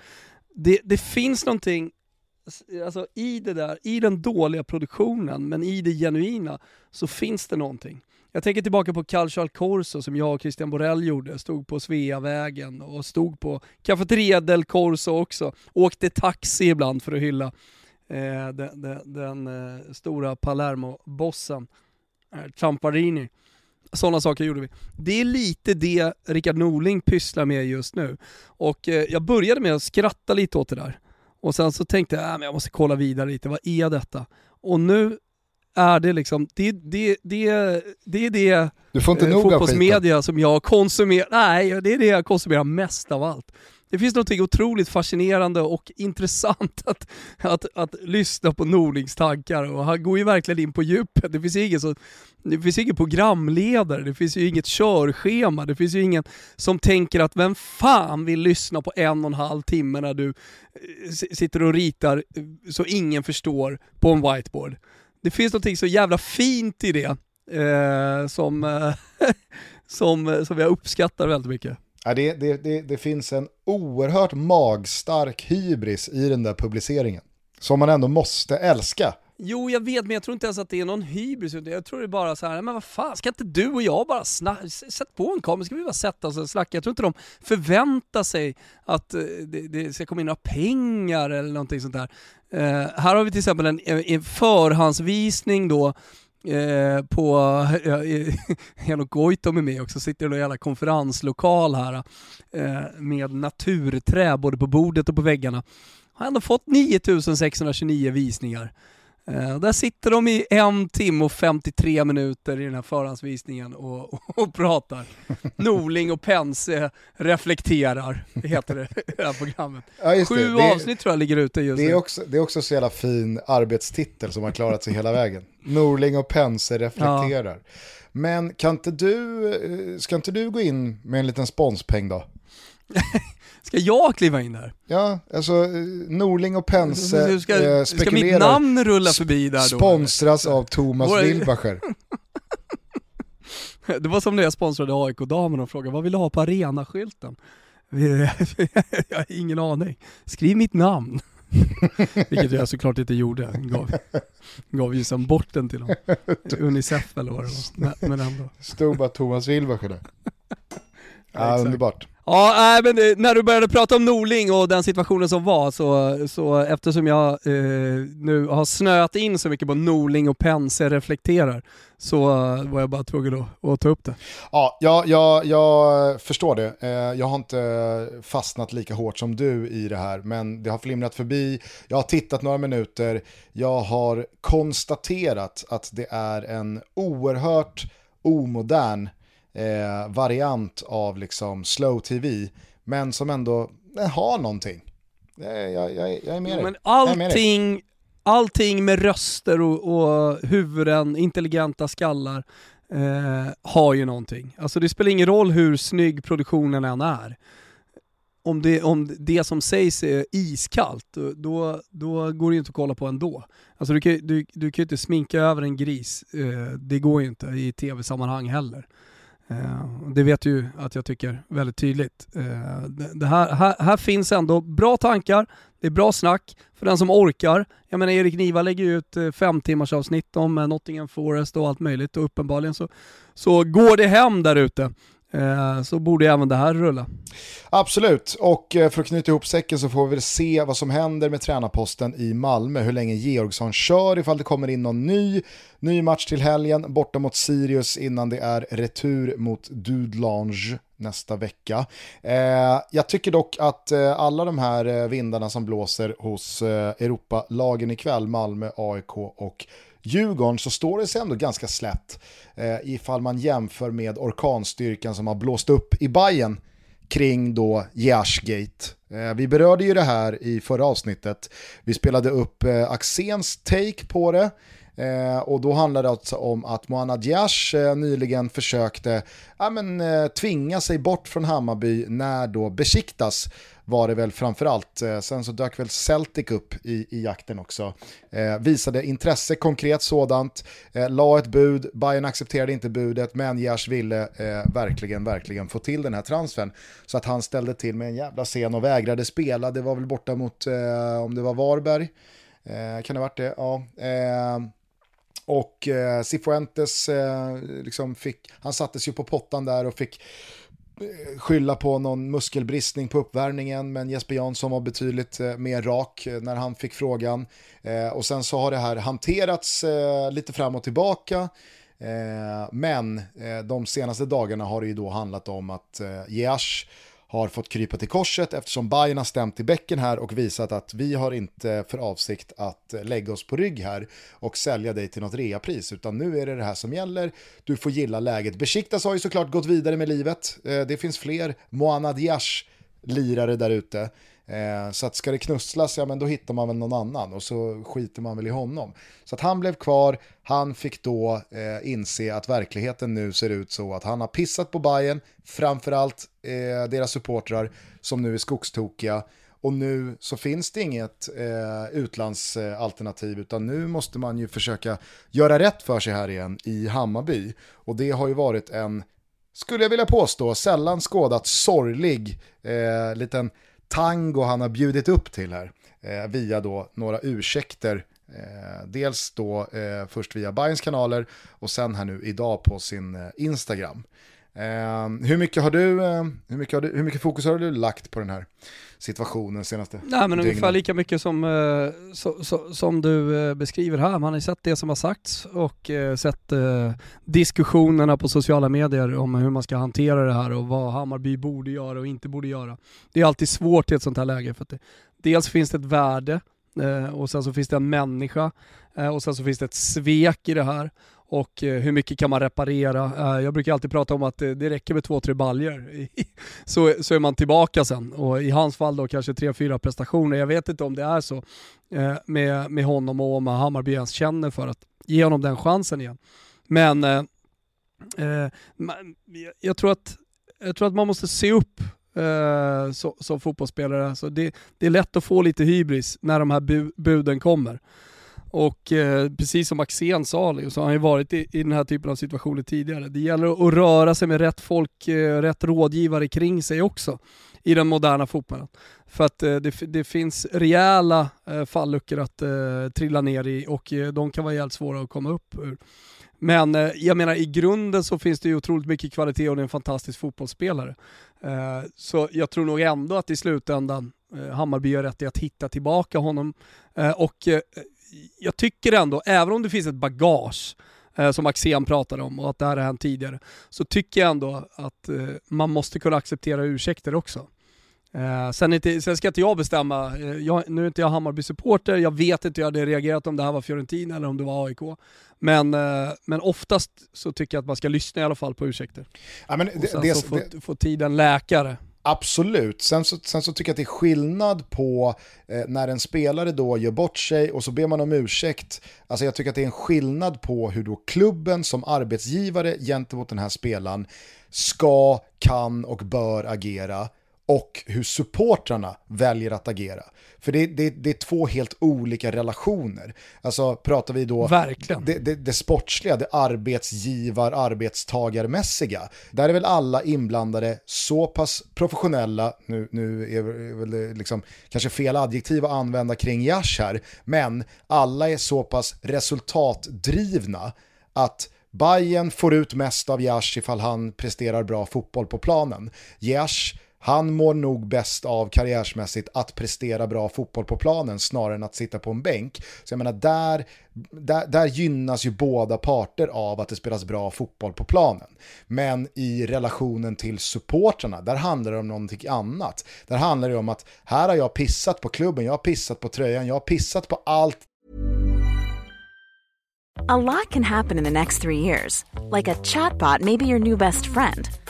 Det, det finns någonting alltså, i det där, i den dåliga produktionen, men i det genuina, så finns det någonting. Jag tänker tillbaka på Calcio Corso som jag och Christian Borell gjorde, stod på Sveavägen och stod på Cafeteria del Corso också. Åkte taxi ibland för att hylla eh, den, den, den eh, stora Palermo-bossen, eh, Tramparini. Sådana saker gjorde vi. Det är lite det Rickard Norling pysslar med just nu. Och eh, jag började med att skratta lite åt det där. Och sen så tänkte jag, äh, jag måste kolla vidare lite, vad är detta? Och nu är det liksom, det, det, det, det är det du får inte eh, fotbollsmedia som jag konsumerar, nej det är det jag konsumerar mest av allt. Det finns något otroligt fascinerande och intressant [laughs] att, att, att lyssna på Norlings tankar och han går ju verkligen in på djupet. Det finns ju ingen, så, det finns ingen programledare, det finns ju inget körschema, det finns ju ingen som tänker att vem fan vill lyssna på en och en halv timme när du eh, sitter och ritar eh, så ingen förstår på en whiteboard. Det finns något så jävla fint i det eh, som, eh, [laughs] som, som jag uppskattar väldigt mycket. Ja, det, det, det, det finns en oerhört magstark hybris i den där publiceringen. Som man ändå måste älska. Jo, jag vet, men jag tror inte ens att det är någon hybris. Jag tror det är bara så här, men vad fan, ska inte du och jag bara snacka, sätt på en kamera, ska vi bara sätta oss och snacka? Jag tror inte de förväntar sig att eh, det, det ska komma in några pengar eller någonting sånt där. Uh, här har vi till exempel en, en förhandsvisning då Eh, på, eh, [laughs] Henok Goitom är med också, sitter i en jävla konferenslokal här eh, med naturträ både på bordet och på väggarna. Har ändå fått 9629 visningar. Eh, där sitter de i en timme och 53 minuter i den här förhandsvisningen och, och, och pratar. [laughs] Norling och Pense reflekterar, heter det, det här programmet. [laughs] Ja, Sju det. avsnitt tror jag ligger ute just det är nu. Också, det är också så jävla fin arbetstitel som har klarat sig hela vägen. Norling och Pense reflekterar. Ja. Men kan inte du, eh, ska inte du gå in med en liten sponspeng då? [laughs] Ska jag kliva in där? Ja, alltså Norling och Pense ska, eh, ska mitt namn rulla förbi där då? Sponsras av Thomas Våra... Wilbacher. [laughs] det var som när jag sponsrade AIK-damerna och frågade vad vill du ha på arenaskylten? [laughs] [laughs] jag har ingen aning. Skriv mitt namn. Vilket jag såklart inte gjorde. Gav, gav ju sen bort den till dem. Unicef eller vad det var. Men ändå. Stod bara Thomas Wilbacher där. Ja, underbart. Ja, men det, när du började prata om Norling och den situationen som var, så, så eftersom jag eh, nu har snöat in så mycket på Norling och Pense reflekterar, så var jag bara tvungen att, att ta upp det. Ja, jag, jag, jag förstår det. Eh, jag har inte fastnat lika hårt som du i det här, men det har flimrat förbi. Jag har tittat några minuter, jag har konstaterat att det är en oerhört omodern eh, variant av liksom slow tv, men som ändå eh, har någonting. Eh, jag, jag, jag är med dig. Men allting, med allting med röster och, och huvuden, intelligenta skallar, eh, har ju någonting. Alltså det spelar ingen roll hur snygg produktionen än är. Om det, om det som sägs är iskallt, då, då går det ju inte att kolla på ändå. Alltså du kan, du, du kan ju inte sminka över en gris, eh, det går ju inte i tv-sammanhang heller. Eh, det vet du ju att jag tycker väldigt tydligt. Eh, det här, här, här, finns ändå bra tankar, det är bra snack för den som orkar. Jag menar Erik Niva lägger ju ut eh, fem timmars avsnitt om eh, Nottingham Forest och allt möjligt och uppenbarligen så, så går det hem där ute. Eh, så borde även det här rulla. Absolut, och eh, för att knyta ihop säcken så får vi väl se vad som händer med tränarposten i Malmö, hur länge Georgsson kör, ifall det kommer in någon ny, ny match till helgen, borta mot Sirius innan det är retur mot Dudelange nästa vecka. Eh, jag tycker dock att alla de här vindarna som blåser hos eh, Europalagen ikväll, Malmö, AIK och Djurgården så står det sig ändå ganska slätt eh, ifall man jämför med orkanstyrkan som har blåst upp i Bayern kring då Jashgate. Eh, vi berörde ju det här i förra avsnittet. Vi spelade upp eh, Axéns take på det. Eh, och då handlade det alltså om att Mohanad Diash eh, nyligen försökte eh, men, eh, tvinga sig bort från Hammarby när då Besiktas var det väl framförallt. Eh, sen så dök väl Celtic upp i, i jakten också. Eh, visade intresse, konkret sådant, eh, la ett bud, Bayern accepterade inte budet, men Jers ville eh, verkligen, verkligen få till den här transfern. Så att han ställde till med en jävla scen och vägrade spela. Det var väl borta mot, eh, om det var Varberg, eh, kan det ha varit det? Ja. Eh, och eh, Cifuentes eh, liksom fick, han sattes ju på pottan där och fick Eh, skylla på någon muskelbristning på uppvärmningen, men Jesper Jansson var betydligt eh, mer rak eh, när han fick frågan. och sen så har det här hanterats lite fram och tillbaka. men de senaste dagarna har det ju då handlat om att Jeash har fått krypa till korset eftersom Bayern har stämt i bäcken här och visat att vi har inte för avsikt att eh, lägga oss på rygg här och sälja dig till något reapris utan nu är det det här som gäller. Du får gilla läget. Besiktas har ju såklart gått vidare med livet. Eh, det finns fler Moana Diash lirare där ute. Eh, så att ska det knusslas, ja men då hittar man väl någon annan och så skiter man väl i honom. Så att han blev kvar, han fick då eh, inse att verkligheten nu ser ut så att han har pissat på Bayern, framförallt eh, deras supportrar som nu är skogstokiga. Och nu så finns det inget eh, utlandsalternativ utan nu måste man ju försöka göra rätt för sig här igen i Hammarby. Och det har ju varit en, skulle jag vilja påstå, sällan skådat sorglig eh, liten tango han har bjudit upp till här eh, via då några ursäkter. Eh, dels då eh, först via Bayerns kanaler och sen här nu idag på sin eh, Instagram. Eh, hur, mycket har du, eh, hur, mycket har du, hur mycket fokus har du lagt på den här situationen senaste Nej men ungefär lika mycket som, eh, so, so, som du eh, beskriver här. Man har ju sett det som har sagts och eh, sett eh, diskussionerna på sociala medier om hur man ska hantera det här och vad Hammarby borde göra och inte borde göra. Det är alltid svårt i ett sånt här läge för att det, dels finns det ett värde och sen så finns det en människa och sen så finns det ett svek i det här och eh, hur mycket kan man reparera? Eh, jag brukar alltid prata om att eh, det räcker med två, tre baljer [laughs] så, så är man tillbaka sen. Och i hans fall då kanske tre, fyra prestationer. Jag vet inte om det är så med, med honom och om Hammarby ens känner för att ge honom den chansen igen. Men eh, jag, tror att, jag tror att man måste se upp eh, som, som fotbollsspelare. Så det, det, är lätt att få lite hybris när de här bu buden kommer. Och eh, precis som Axén sa liksom, så har han ju varit i, i den här typen av situationer tidigare. Det gäller att röra sig med rätt folk, eh, rätt rådgivare kring sig också i den moderna fotbollen. För att eh, det, det, finns rejäla eh, falluckor att eh, trilla ner i och eh, de kan vara jävligt svåra att komma upp ur. Men eh, jag menar i grunden så finns det ju otroligt mycket kvalitet och det är en fantastisk fotbollsspelare. Eh, så jag tror nog ändå att i slutändan eh, Hammarby gör rätt i att hitta tillbaka honom. Eh, och eh, jag tycker ändå, även om det finns ett bagage som Axén pratade om och att det här har hänt tidigare, så tycker jag ändå att man måste kunna acceptera ursäkter också. Eh, sen, inte, sen ska inte jag bestämma, eh, jag, nu är inte jag Hammarby-supporter, jag vet inte hur jag hade reagerat om det här var Fiorentina eller om det var AIK. Men, eh, men oftast så tycker jag att man ska lyssna i alla fall på ursäkter. Ja, det, och sen det, så får, det, får tiden läkare. Absolut, sen så, sen så tycker jag att det är skillnad på eh, när en spelare då gör bort sig och så ber man om ursäkt. Alltså jag tycker att det är en skillnad på hur då klubben som arbetsgivare gentemot den här spelaren ska, kan och bör agera och hur supportrarna väljer att agera. För det, det, det, är två helt olika relationer. Alltså pratar vi då Verkligen. Det, det, det sportsliga, det arbetsgivar-arbetstagarmässiga. Där är väl alla inblandade så pass professionella, nu, nu är väl det liksom kanske fel adjektiv att använda kring Jash här, men alla är så pass resultatdrivna att Bayern får ut mest av Jash ifall han presterar bra fotboll på planen. Jash han mår nog bäst av karriärsmässigt att prestera bra fotboll på planen snarare än att sitta på en bänk. Så jag menar, där, där, där gynnas ju båda parter av att det spelas bra fotboll på planen. Men i relationen till supportrarna, där handlar det om någonting annat. Där handlar det om att här har jag pissat på klubben, jag har pissat på tröjan, jag har pissat på allt. A lot can happen in the next three years. Like a chatbot maybe your new best friend.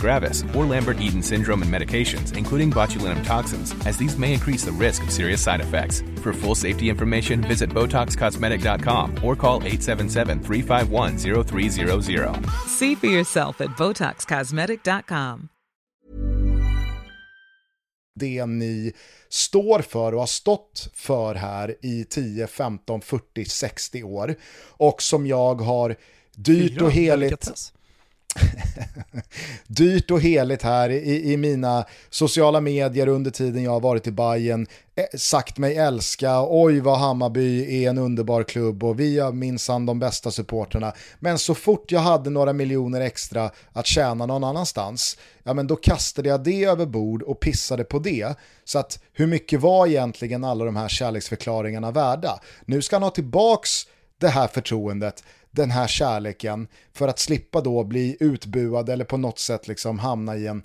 gravis, or Lambert-Eaton syndrome and medications, including botulinum toxins, as these may increase the risk of serious side effects. For full safety information, visit BotoxCosmetic.com or call 877-351-0300. See for yourself at BotoxCosmetic.com. Det ni står för och har stått för här i 10, 15, 40, 60 år och som jag har dyrt och heligt [laughs] dyrt och heligt här i, i mina sociala medier under tiden jag har varit i Bayern eh, sagt mig älska, oj vad Hammarby är en underbar klubb och vi har minsann de bästa supporterna. Men så fort jag hade några miljoner extra att tjäna någon annanstans, ja men då kastade jag det över bord och pissade på det. Så att hur mycket var egentligen alla de här kärleksförklaringarna värda? Nu ska han ha tillbaks det här förtroendet den här kärleken för att slippa då bli utbuad eller på något sätt liksom hamna i en,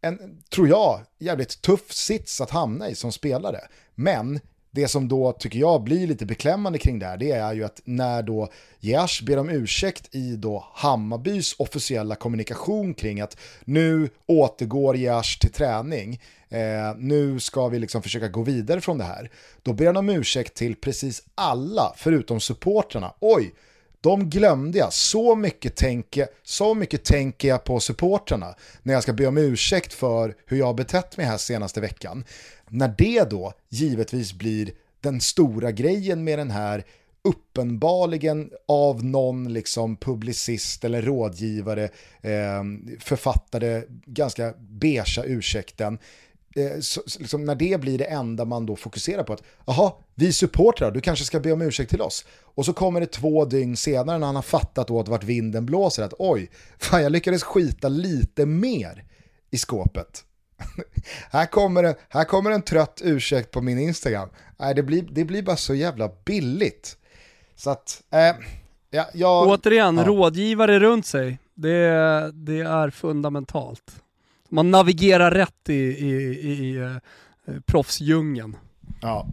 en tror jag, jävligt tuff sits att hamna i som spelare. Men det som då tycker jag blir lite beklämmande kring det här, det är ju att när då Jeash ber om ursäkt i då Hammarbys officiella kommunikation kring att nu återgår Jeash till träning, eh, nu ska vi liksom försöka gå vidare från det här. Då ber han om ursäkt till precis alla, förutom supportrarna. Oj, de glömde jag. Så mycket, tänker, så mycket tänker jag på supportrarna när jag ska be om ursäkt för hur jag har betett mig här senaste veckan. När det då givetvis blir den stora grejen med den här uppenbarligen av någon liksom publicist eller rådgivare eh, författade ganska beiga ursäkten så, liksom när det blir det enda man då fokuserar på att jaha, vi supportrar, du kanske ska be om ursäkt till oss. Och så kommer det två dygn senare när han har fattat åt vart vinden blåser att oj, fan jag lyckades skita lite mer i skåpet [laughs] här, kommer en, här kommer en trött ursäkt på min Instagram. Nej, det, blir, det blir bara så jävla billigt. Så att, eh, ja, jag... Återigen, ja. rådgivare runt sig. Det, det är fundamentalt. Man navigerar rätt i, i, i, i eh, proffsdjungeln. Ja.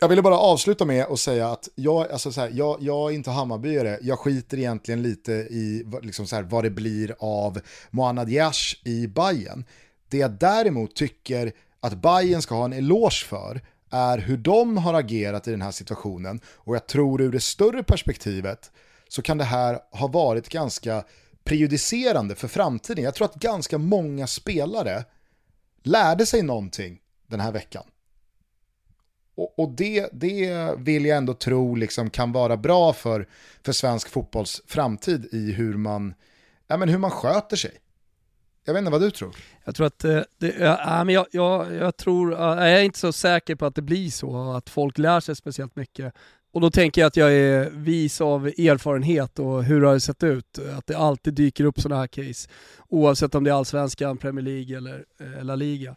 Jag ville bara avsluta med att säga att jag, alltså så här, jag, jag är inte Hammarbyare, jag skiter egentligen lite i liksom så här, vad det blir av Mohanad Yash i Bayern. Det jag däremot tycker att Bayern ska ha en eloge för är hur de har agerat i den här situationen och jag tror ur det större perspektivet så kan det här ha varit ganska prejudicerande för framtiden. Jag tror att ganska många spelare lärde sig någonting den här veckan. Och, och det, det vill jag ändå tro liksom kan vara bra för, för svensk fotbolls framtid i hur man, ja, men hur man sköter sig. Jag vet inte vad du tror. Jag tror att eh, det, ja, men jag, jag, jag tror, jag är inte så säker på att det blir så, att folk lär sig speciellt mycket. Och då tänker jag att jag är vis av erfarenhet och hur det har sett ut. Att det alltid dyker upp sådana här case, oavsett om det är allsvenskan, Premier League eller eh, La Liga.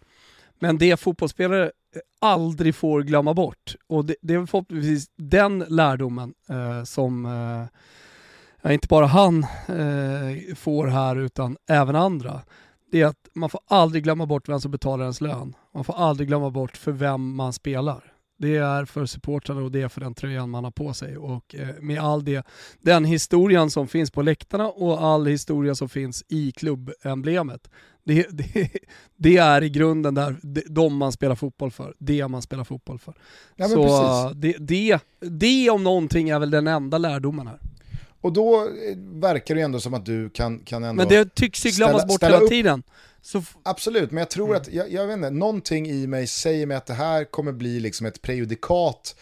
Men det fotbollsspelare aldrig får glömma bort, och det, det är förhoppningsvis den lärdomen eh, som eh, inte bara han eh, får här utan även andra. Det är att man får aldrig glömma bort vem som betalar ens lön. Man får aldrig glömma bort för vem man spelar. Det är för supportrarna och det är för den tröjan man har på sig. Och eh, med all det, den historien som finns på läktarna och all historia som finns i klubbemblemet. Det, [laughs] det, det, är i grunden där, de man spelar fotboll för, det man spelar fotboll för. Ja, Så det, det, det om någonting är väl den enda lärdomen här. Och då eh, verkar det ändå som att du kan, kan ändå Men det tycks ju glömmas bort hela tiden. Så... Absolut, men jag tror mm. att, jag, jag, vet inte, någonting i mig säger mig att det här kommer bli liksom ett prejudikat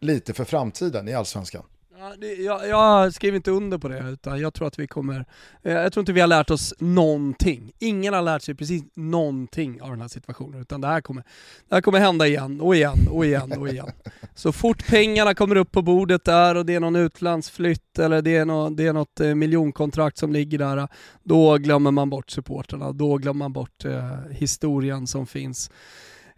lite för framtiden i allsvenskan. Ja, det, jag, jag skriver inte under på det, utan jag tror att vi kommer... Eh, jag tror inte vi har lärt oss någonting. Ingen har lärt sig precis någonting av den här situationen, utan det här kommer, det här kommer hända igen och igen och igen och igen. [laughs] Så fort pengarna kommer upp på bordet där och det är någon utlandsflytt eller det är, något, det är något eh, miljonkontrakt som ligger där, då glömmer man bort supporterna. Då glömmer man bort eh, historien som finns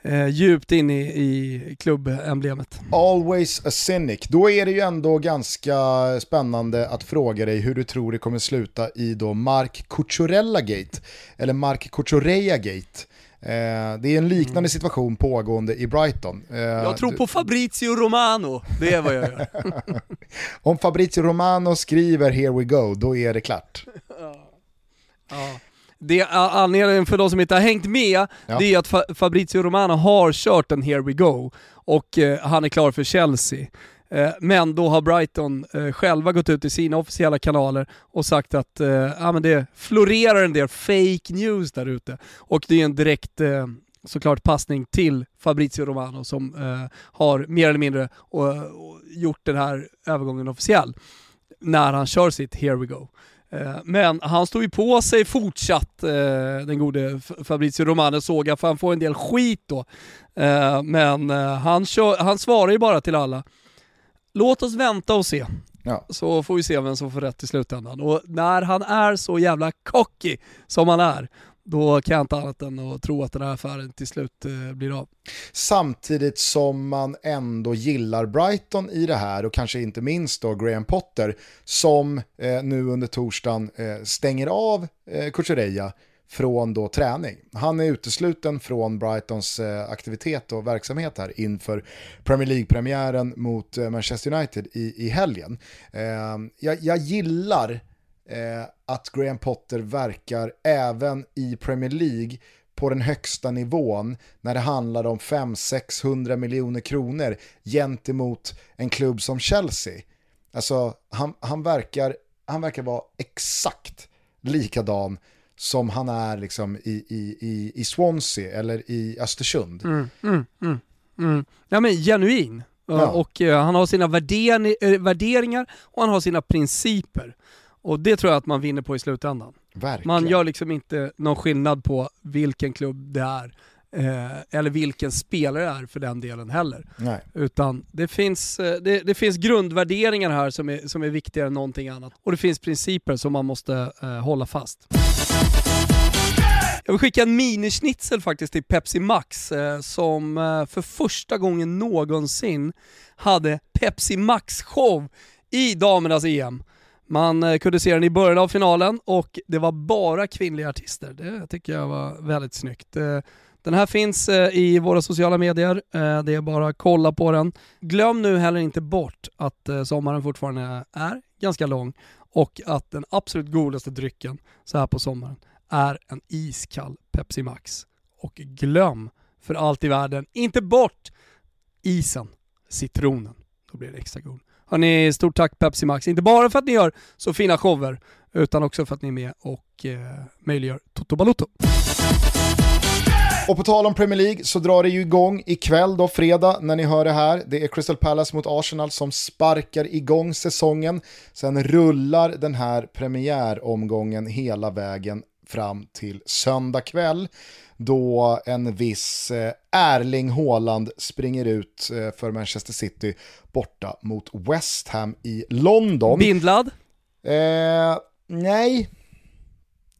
eh, djupt in i, i klubbemblemet. Always a cynic. Då är det ju ändå ganska spännande att fråga dig hur du tror det kommer sluta i då Mark Cucurella-gate, eller Mark Cucurella-gate. Eh, det är en liknande mm. situation pågående i Brighton. Eh, jag tror på Fabrizio Romano, det är vad jag gör. [laughs] Om Fabrizio Romano skriver “Here we go”, då är det klart. [laughs] ja. ja det anledningen för de som inte har hängt med, ja. det är att Fabrizio Romano har kört en “Here we go” och eh, han är klar för Chelsea. Eh, men då har Brighton eh, själva gått ut i sina officiella kanaler och sagt att eh, ja, men det florerar en del fake news där ute. Och det är en direkt eh, såklart passning till Fabrizio Romano som eh, har mer eller mindre gjort den här övergången officiell när han kör sitt “Here we go”. Eh, men han står ju på sig fortsatt, eh, den gode Fabrizio Romano såg jag, för han får en del skit då. Eh, men han, kör, han svarar ju bara till alla, låt oss vänta och se. Ja. Så får vi se vem som får rätt i slutändan. Och när han är så jävla cocky som han är, då kan jag inte annat än att tro att den här affären till slut eh, blir av. Samtidigt som man ändå gillar Brighton i det här och kanske inte minst då Graham Potter som eh, nu under torsdagen eh, stänger av eh, Kuchereya från då träning. Han är utesluten från Brightons eh, aktivitet och verksamhet här inför Premier League-premiären mot eh, Manchester United i, i helgen. Jag, jag gillar eh, att Graham Potter verkar även i Premier League på den högsta nivån när det handlar om 500-600 miljoner kronor gentemot en klubb som Chelsea. Alltså han, han, verkar, han verkar vara exakt likadan som han är liksom i, i, i, i Swansea eller i Östersund. Mm, mm, mm, mm. ja men genuin. Ja. Och uh, han har sina värderingar och han har sina principer. Och det tror jag att man vinner på i slutändan. Verkligen. Man gör liksom inte någon skillnad på vilken klubb det är. Eh, eller vilken spelare det är för den delen heller. Nej. Utan det finns, eh, det, det, finns grundvärderingar här som är, som är viktigare än någonting annat. Och det finns principer som man måste eh, hålla fast. Jag vill skicka en minischnitzel faktiskt till Pepsi Max eh, som eh, för första gången någonsin hade Pepsi Max-show i damernas EM. Man kunde se den i början av finalen och det var bara kvinnliga artister. Det tycker jag var väldigt snyggt. Eh, den här finns eh, i våra sociala medier, eh, det är bara att kolla på den. Glöm nu heller inte bort att sommaren fortfarande är ganska lång och att den absolut godaste drycken så här på sommaren är en iskall Pepsi Max. Och glöm för allt i världen inte bort isen, citronen. Då blir det extra god. Hörni, stort tack Pepsi Max. Inte bara för att ni gör så fina shower, utan också för att ni är med och eh, möjliggör Toto Balotto. Och på tal om Premier League så drar det ju igång ikväll då, fredag, när ni hör det här. Det är Crystal Palace mot Arsenal som sparkar igång säsongen. Sen rullar den här premiäromgången hela vägen fram till söndag kväll då en viss eh, Erling Haaland springer ut eh, för Manchester City borta mot West Ham i London. Bindlad? Eh, nej,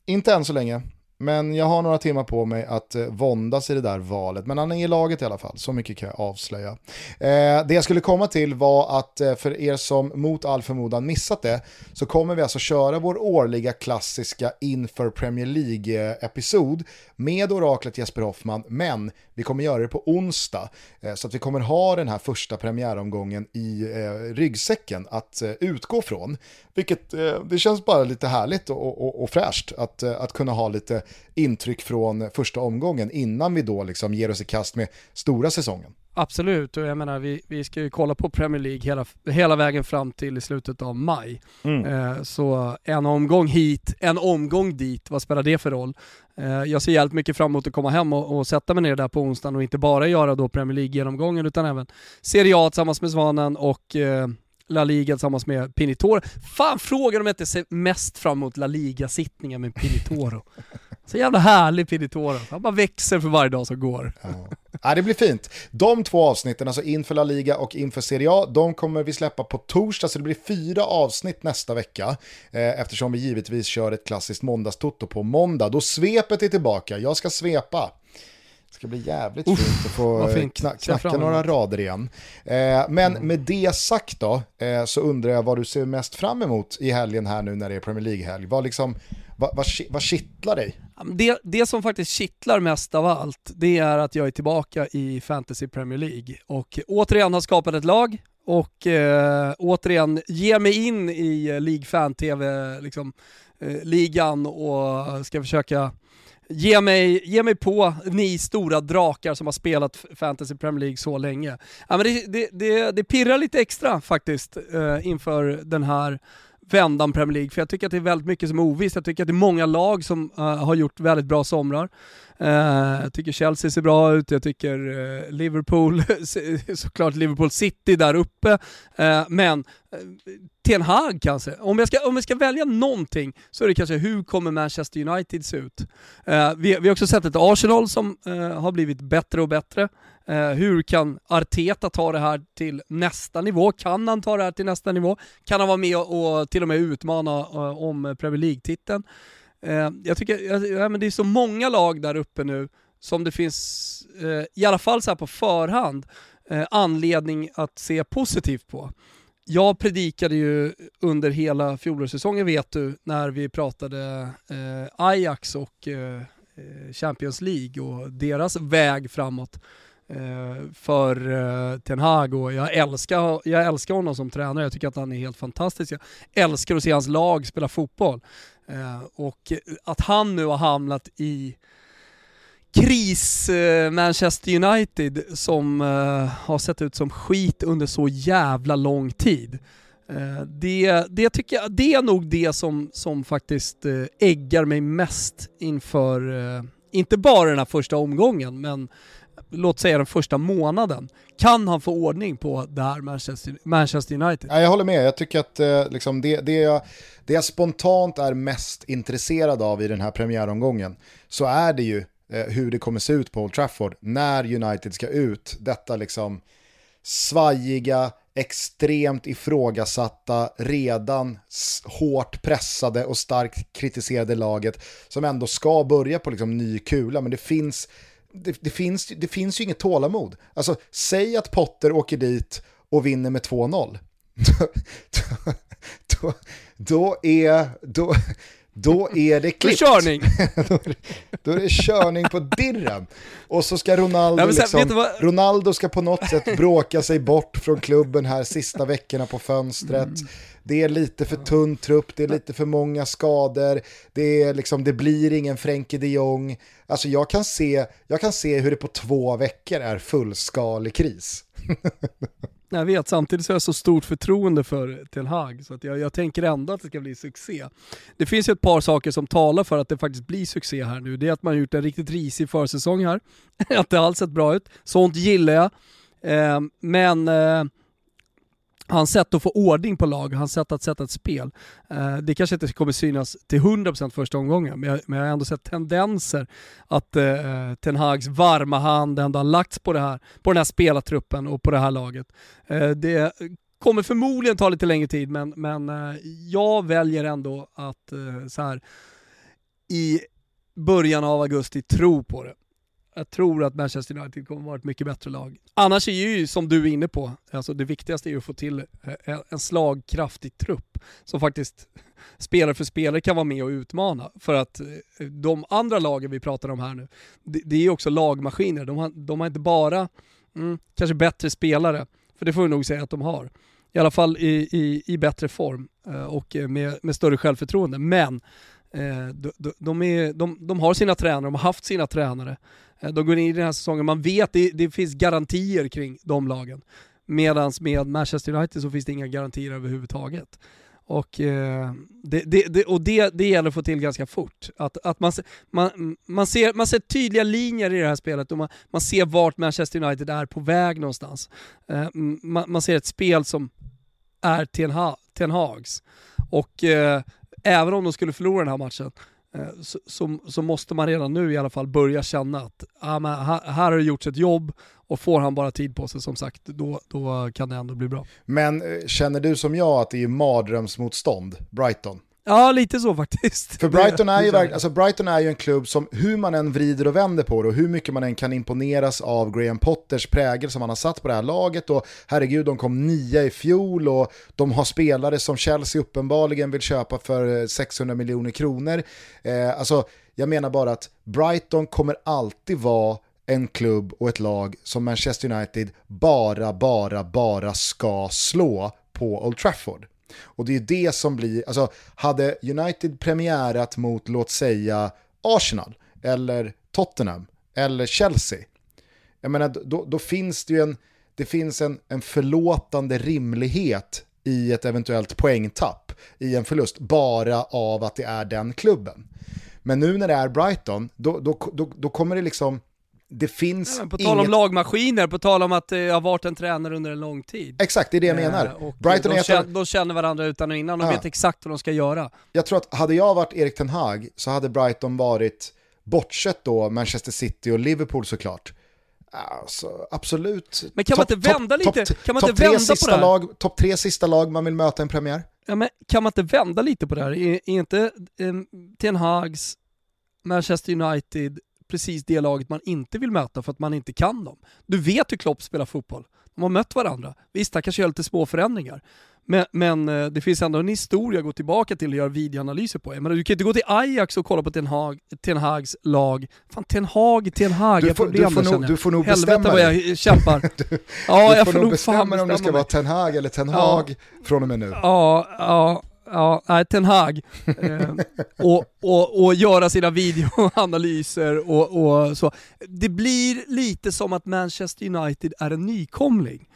inte än så länge. Men jag har några timmar på mig att eh, våndas i det där valet. Men han är i laget i alla fall, så mycket kan jag avslöja. Eh, det jag skulle komma till var att eh, för er som mot all förmodan missat det, så kommer vi alltså köra vår årliga klassiska inför Premier League-episod med oraklet Jesper Hoffman, men vi kommer göra det på onsdag. Eh, så att vi kommer ha den här första premiäromgången i eh, ryggsäcken att eh, utgå från. Vilket eh, det känns bara lite härligt och, och, och fräscht att, eh, att kunna ha lite intryck från första omgången innan vi då liksom ger oss i kast med stora säsongen. Absolut, och jag menar vi, vi ska ju kolla på Premier League hela, hela vägen fram till i slutet av maj. Mm. Eh, så en omgång hit, en omgång dit, vad spelar det för roll? Eh, jag ser jävligt mycket fram emot att komma hem och, och, sätta mig ner där på onsdagen och inte bara göra då Premier League-genomgången utan även Serie A tillsammans med Svanen och eh, La Liga tillsammans med Pinitoro. Fan frågan om jag inte ser mest fram emot La Liga-sittningen med Pinitoro. [laughs] Så jävla härlig Pinitoro. Alltså. Han bara växer för varje dag som går. Ja. ja. det blir fint. De två avsnitten, alltså inför La Liga och inför Serie A, de kommer vi släppa på torsdag, så det blir fyra avsnitt nästa vecka. Eh, eftersom vi givetvis kör ett klassiskt måndagstoto på måndag. Då svepet är tillbaka, jag ska svepa. Det ska bli jävligt Uff, fint att få fint. Kna knacka några rader igen. Eh, men mm. med det sagt då, eh, så undrar jag vad du ser mest fram emot i helgen här nu när det är Premier League-helg. Vad, liksom, vad, vad, vad kittlar dig? Det, det som faktiskt kittlar mest av allt, det är att jag är tillbaka i Fantasy Premier League och återigen har skapat ett lag och eh, återigen ger mig in i League Fan-TV, liksom, eh, ligan och ska försöka Ge mig, ge mig på ni stora drakar som har spelat Fantasy Premier League så länge. Ja, men det, det, det, det pirrar lite extra faktiskt eh, inför den här vändan Premier League, för jag tycker att det är väldigt mycket som är ovisst. Jag tycker att det är många lag som uh, har gjort väldigt bra somrar. Uh, jag tycker Chelsea ser bra ut, jag tycker uh, Liverpool, [laughs] såklart Liverpool City där uppe, men Ten Hag kanske. Om jag, ska, om jag ska välja någonting så är det kanske hur kommer Manchester United se ut? vi, vi har också sett ett Arsenal som har blivit bättre och bättre. Eh, hur kan Arteta ta det här till nästa nivå? Kan han ta det här till nästa nivå? Kan han vara med och till och med utmana eh, om Premier League-titeln? Eh, jag tycker, ja, men det är så många lag där uppe nu som det finns, i alla fall så på förhand, anledning att se positivt på. Jag predikade ju under hela fjolårssäsongen vet du, när vi pratade Ajax och Champions League och deras väg framåt Eh, för uh, Ten Hag och jag älskar, jag älskar honom som tränare. Jag tycker att han är helt fantastisk. Jag älskar att se hans lag spela fotboll. Eh, och att han nu har hamnat i kris Manchester United som har sett ut som skit under så jävla lång tid. Det, det, tycker jag, det är nog det som, som faktiskt äggar mig mest inför, inte bara den här första omgången, men låt säga den första månaden. Kan han få ordning på det här Manchester, Manchester United? Ja, jag håller med, jag tycker att eh, liksom det, det, jag, det jag spontant är mest intresserad av i den här premiäromgången så är det ju eh, hur det kommer se ut på Old Trafford när United ska ut. Detta liksom svajiga, extremt ifrågasatta, redan hårt pressade och starkt kritiserade laget som ändå ska börja på liksom ny kula, men det finns, det, det, finns, det finns ju inget tålamod. Alltså, säg att Potter åker dit och vinner med 2-0. [laughs] då, då, då, är, då, då är det klippt. Körning. [laughs] då, är det, då är det körning på dirren. Och så ska Ronaldo, Nej, sen, liksom, Ronaldo ska på något sätt bråka sig bort från klubben här sista veckorna på fönstret. Mm. Det är lite för tunn trupp, det är lite för många skador, det, är liksom, det blir ingen Frenkie de Jong. Alltså jag kan, se, jag kan se hur det på två veckor är fullskalig kris. [laughs] Jag vet, samtidigt så har jag så stort förtroende för Ten Hag så att jag, jag tänker ändå att det ska bli succé. Det finns ju ett par saker som talar för att det faktiskt blir succé här nu. Det är att man har gjort en riktigt risig försäsong här. [laughs] att det alls sett bra ut. Sånt gillar jag. Eh, men eh, hans sätt att få ordning på lag, hans sätt att sätta ett spel. Eh, det kanske inte kommer synas till 100% första omgången, men jag, men jag har ändå sett tendenser att eh, Ten Hags varma hand ändå har lagts på, det här, på den här spelartruppen och på det här laget. Eh, det kommer förmodligen ta lite längre tid, men, men eh, jag väljer ändå att eh, så här, i början av augusti tro på det jag tror att Manchester United kommer vara ett mycket bättre lag. Annars är ju, som du är inne på, alltså det viktigaste är ju att få till eh, en slagkraftig trupp som faktiskt [laughs] spelare för spelare kan vara med och utmana. För att eh, de andra lagen vi pratar om här nu, det, är är också lagmaskiner. De har, de har inte bara mm, kanske bättre spelare, för det får vi nog säga att de har. I alla fall i, i, i bättre form eh, och med, med större självförtroende. Men de, de, är, de, de har sina tränare, de har haft sina tränare. Eh, de går in i den här säsongen, man vet det, det finns garantier kring de lagen. Medan med Manchester United så finns det inga garantier överhuvudtaget. Och, eh, det, det, det, och det, det gäller att få till ganska fort. Att, att man, man, man, ser, man ser tydliga linjer i det här spelet och man, man ser vart Manchester United är på väg någonstans. Eh, man, man, ser ett spel som är Ten, ha, Ten Hags. Och eh, även om de skulle förlora den här matchen Eh, Eh, så, så, så, måste man redan nu i alla fall börja känna att ah, men här, här har det gjorts ett jobb och får han bara tid på sig som sagt, då, då kan det ändå bli bra. Men eh, känner du som jag att det är mardrömsmotstånd, Brighton? Ja, lite så faktiskt. För Brighton är, ju, alltså Brighton är ju en klubb som, hur man än vrider och vänder på det och hur mycket man än kan imponeras av Graham Potters prägel som han har satt på det här laget och herregud, de kom nia i fjol och de har spelare som Chelsea uppenbarligen vill köpa för 600 miljoner kronor. Eh, alltså, jag menar bara att Brighton kommer alltid vara en klubb och ett lag som Manchester United bara, bara, bara ska slå på Old Trafford. Och det är det som blir, alltså hade United premiärat mot låt säga Arsenal eller Tottenham eller Chelsea, jag menar då, då finns det ju en, det finns en, en förlåtande rimlighet i ett eventuellt poängtapp i en förlust bara av att det är den klubben. Men nu när det är Brighton, då, då, då, då kommer det liksom, det finns ja, På tal inget... om lagmaskiner, på tal om att det har varit en tränare under en lång tid. Exakt, det är det jag eh, menar. Eh, Brighton de, känner, de känner varandra utan och innan, de ja. vet exakt vad de ska göra. Jag tror att hade jag varit Erik Ten Hag så hade Brighton varit, bortsett då Manchester City och Liverpool såklart, Alltså, absolut. Men kan top, man inte vända top, lite? Top, kan man inte vända på det här? Lag, topp tre sista lag man vill möta en premiär. Ja, men kan man inte vända lite på det här? Är, är inte eh, Ten Hags Manchester United precis det laget man inte vill möta för att man inte kan dem. Du vet hur Klopp spelar fotboll. De har mött varandra. Visst, han kanske gör lite små förändringar. Men, men, eh, det finns ändå en historia att gå tillbaka till och göra videoanalyser på. Jag menar, du kan inte gå till Ajax och kolla på Ten, Hag, Ten Hags lag. Fan, Ten Hag, Ten Hag, du får, du får, nog, du får nog Helvete bestämma vad jag kämpar. [laughs] du, ja, du jag får nog bestämma, bestämma om det ska vara Ten Hag eller Ten Hag ja. från och med nu. Ja, ja, Ja, nej, Ten Hag. Eh, och, och, och göra sina videoanalyser och, och så. Det blir lite som att Manchester United är en nykomling.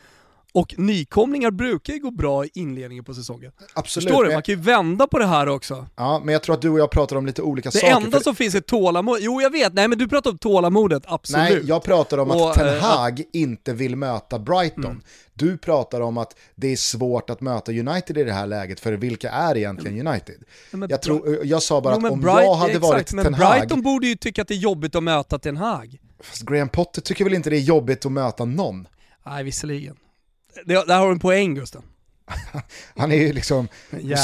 Och nykomlingar brukar ju gå bra i inledningen på säsongen. Absolut. Förstår du? Man kan ju vända på det här också. Ja, men jag tror att du och jag pratar om lite olika det saker. Det enda för... som finns är tålamod. Jo, jag vet. Nej, men du pratar om tålamodet, absolut. Nej, jag pratar om och, att Ten eh, Hag äh, inte vill möta Brighton. Mm. Du pratar om att det är svårt att möta United i det här läget, för vilka är egentligen. United? Ja, jag, tror, jag sa bara jo, att om Bright, jag hade exakt, varit Ten Hag... Men Brighton borde ju tycka att det är jobbigt att möta Ten Hag. Fast Graham Potter tycker väl inte det är jobbigt att möta någon? Nej, visserligen. Det, där har du en poäng Gusten. [laughs] Han är ju liksom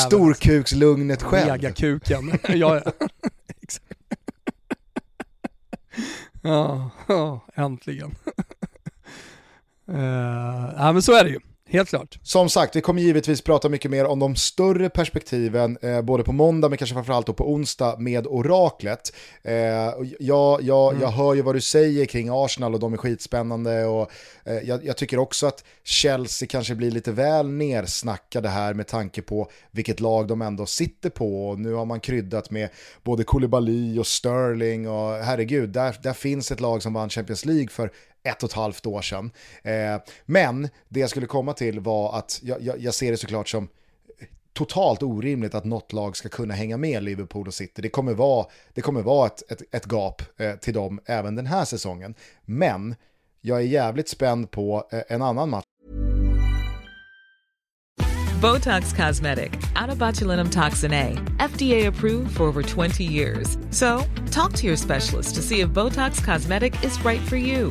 storkukslugnet själv. Megakuken. ja, ja. [laughs] ja, ja, äntligen. uh, ja men så är det ju. Helt klart. Som sagt, vi kommer givetvis prata mycket mer om de större perspektiven, eh, både på måndag men kanske framförallt på onsdag med oraklet. Eh, jag, jag, mm. jag hör ju vad du säger kring Arsenal och de är skitspännande och eh, jag, jag, tycker också att Chelsea kanske blir lite väl nersnackade här med tanke på vilket lag de ändå sitter på. Och nu har man kryddat med både Koulibaly och Sterling och herregud, där, där finns ett lag som vann Champions League för ett och ett halvt år sedan. Eh, men det jag skulle komma till var att jag, jag, jag ser det såklart som totalt orimligt att något lag ska kunna hänga med Liverpool och City. Det kommer vara, det kommer vara ett, ett, ett gap eh, till dem även den här säsongen. Men jag är jävligt spänd på eh, en annan match. Botox Cosmetic, out toxin A, FDA approved for over 20 years. So, talk to your specialist to see if Botox Cosmetic is right for you.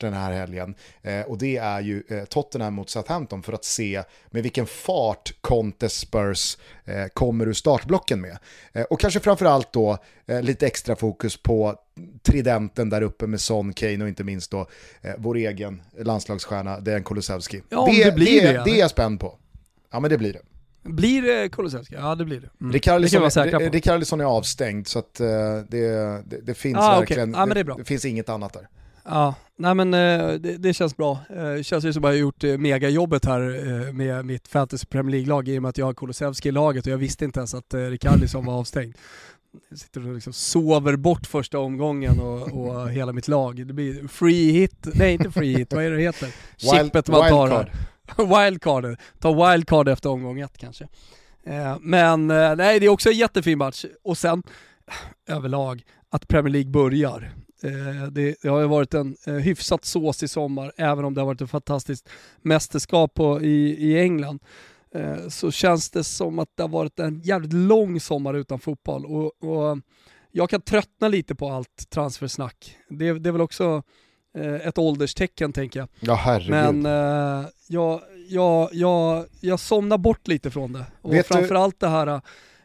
den här helgen eh, och det är ju eh, Tottenham mot Southampton för att se med vilken fart Conte Spurs eh, kommer ur startblocken med. Och kanske framförallt då lite extra fokus på tridenten där uppe med Son, Kane och inte minst då eh, vår egen landslagsstjärna Dejan Kulusevski. Ja, det, det, blir det, det, det är jag spänd på. Ja men det blir det. Blir det Kulusevski? Ja det blir det. Mm. Rickard är avstängd så att uh, det, det, det, finns ah, verkligen, okay. ah, det, det, finns inget annat där. Ja, nej men eh, det, det känns bra. Det känns ju som att jag har gjort eh, megajobbet här eh, med mitt Fantasy Premier League-lag i och med att jag har Kulusevski i laget och jag visste inte ens att Rikardisson var avstängd. Jag sitter och liksom sover bort första omgången och, och hela mitt lag. Det blir free hit, nej inte free hit, vad är det det heter? Chippet man tar här. Wildcard. Ta wildcard efter omgång ett kanske. Men nej, det är också en jättefin match. Och sen överlag, att Premier League börjar. Eh, det, det, har ju varit en eh, hyfsat såsig sommar, även om det har varit ett fantastiskt mästerskap på, i, i England. Eh, så känns det som att det har varit en jävligt lång sommar utan fotboll. Och, och jag kan tröttna lite på allt transfersnack. Det, det är väl också ett ålderstecken tänker jag. Ja herregud. Men jag, jag, jag, jag somnar bort lite från det. Och Vet framförallt du... det här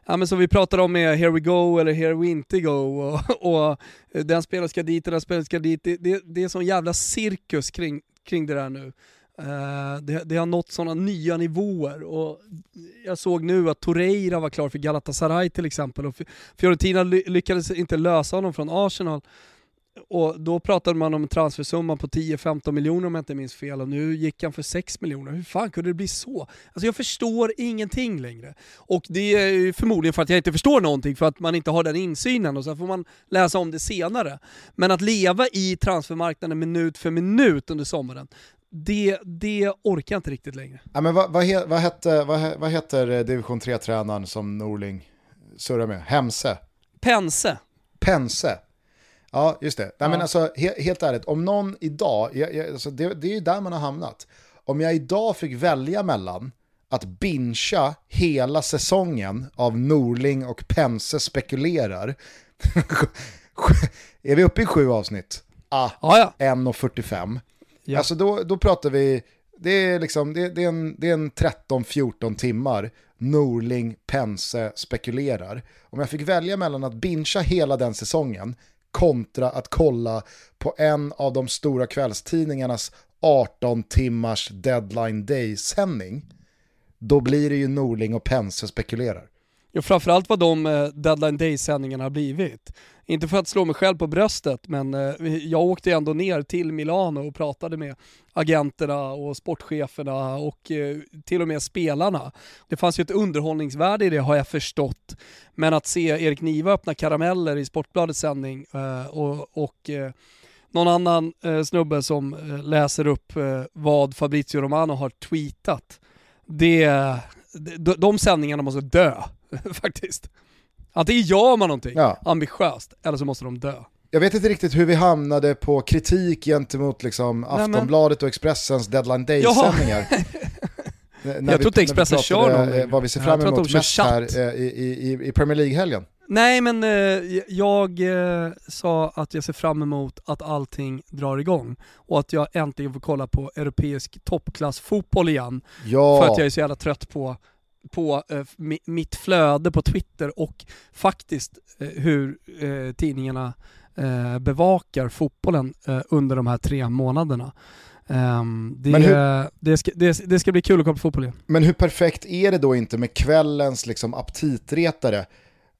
ja, men som vi pratade om med Here We Go eller Here We Inte Go och, [laughs] och eh, den spelaren ska dit och den spelaren ska dit. Det, det, det är sån jävla cirkus kring, kring det där nu. Uh, det, det, har nått sådana nya nivåer och jag såg nu att Torreira var klar för Galatasaray till exempel och Fiorentina lyckades inte lösa honom från Arsenal och då pratade man om transfersumman på 10-15 miljoner om jag inte minns fel och nu gick han för 6 miljoner. Hur fan kunde det bli så? Alltså jag förstår ingenting längre. Och det är förmodligen för att jag inte förstår någonting för att man inte har den insynen och så får man läsa om det senare. Men att leva i transfermarknaden minut för minut under sommaren, det, det orkar jag inte riktigt längre. Ja, men vad, vad, he, vad, hette, vad, vad heter eh, division 3-tränaren som Norling surrar med? Hemse? Pense. Pense. Ja, just det. Nej, ja. men alltså, he helt ärligt, om någon idag, jag, jag, alltså, det, det är ju där man har hamnat. Om jag idag fick välja mellan att bincha hela säsongen av Norling och Pense spekulerar. [laughs] är vi uppe i sju avsnitt? Ah, ja, ja. 1.45. Ja. Alltså då, då pratar vi, det är, liksom, det, det är en, en 13-14 timmar Norling, Pense spekulerar. Om jag fick välja mellan att bincha hela den säsongen kontra att kolla på en av de stora kvällstidningarnas 18 timmars deadline day-sändning, då blir det ju Norling och Pense spekulerar. Ja, framförallt vad de eh, deadline day-sändningarna har blivit. Inte för att slå mig själv på bröstet, men eh, jag åkte ändå ner till Milano och pratade med agenterna och sportcheferna och eh, till och med spelarna. Det fanns ju ett underhållningsvärde i det har jag förstått. Men att se Erik Niva öppna karameller i Sportbladets sändning eh, och, och någon annan snubbe som läser upp vad Fabrizio Romano har tweetat. Det, de, de sändningarna måste dö [laughs] faktiskt. Antingen gör man någonting ja. ambitiöst, eller så måste de dö. Jag vet inte riktigt hur vi hamnade på kritik gentemot liksom Aftonbladet och Expressens Deadline Day-sändningar. [laughs] jag tror inte Expressen kör någon. Eh, vad vi ser fram emot mest här eh, i, i, i Premier League-helgen. Nej men eh, jag eh, sa att jag ser fram emot att allting drar igång och att jag äntligen får kolla på europeisk toppklassfotboll igen. Ja. För att jag är så jävla trött på, på eh, mitt flöde på Twitter och faktiskt eh, hur eh, tidningarna eh, bevakar fotbollen under de här tre månaderna. Um, det, hur, det, ska, det, det, ska, bli kul att kolla på fotboll igen. Men hur perfekt är det då inte med kvällens liksom, aptitretare?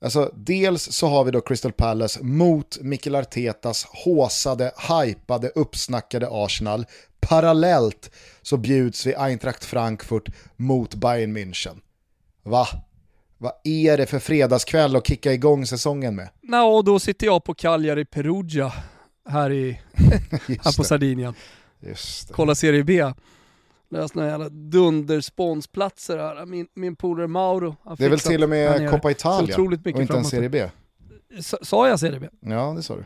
Alltså, dels så har vi då Crystal Palace mot Mikael Artetas håsade, hypade, uppsnackade Arsenal. Parallellt så bjuds vi Eintracht Frankfurt mot Bayern München. Va? Vad är det för fredagskväll att kicka igång säsongen med? Nå, då sitter jag på Cagliari Perugia här, i, [laughs] här på Sardinien. Kolla Serie B. Löst några jävla dundersponsplatser här. Min, min polare Mauro Det är väl till och med Coppa Italia och inte en Serie B? sa jag Serie B? Ja, det sa du.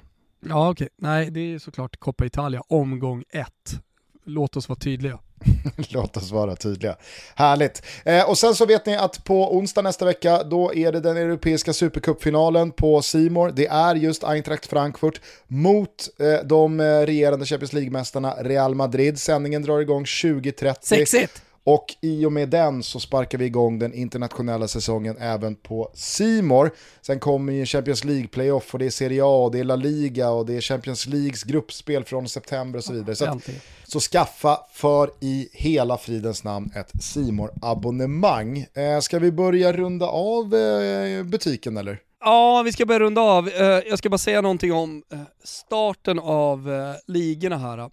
Ja, okej. Okay. Nej, det är såklart Coppa Italia, omgång ett. Låt oss vara tydliga. [laughs] Låt oss vara tydliga. Härligt. Eh, och sen så vet ni att på onsdag nästa vecka då är det den europeiska supercupfinalen på Simor. Det är just Eintracht Frankfurt mot eh, de eh, regerande Champions League-mästarna Real Madrid. Sändningen drar igång 20.30. Sexigt! Och i och med den så sparkar vi igång den internationella säsongen även på Simor. Sen kommer ju Champions League-playoff och det är Serie A och det är La Liga och det är Champions Leagues gruppspel från september och så vidare. Så, att, så skaffa för i hela fridens namn ett simor abonnemang eh, Ska vi börja runda av eh, butiken eller? Ja, vi ska börja runda av. Eh, jag ska bara säga någonting om eh, starten av eh, ligorna här.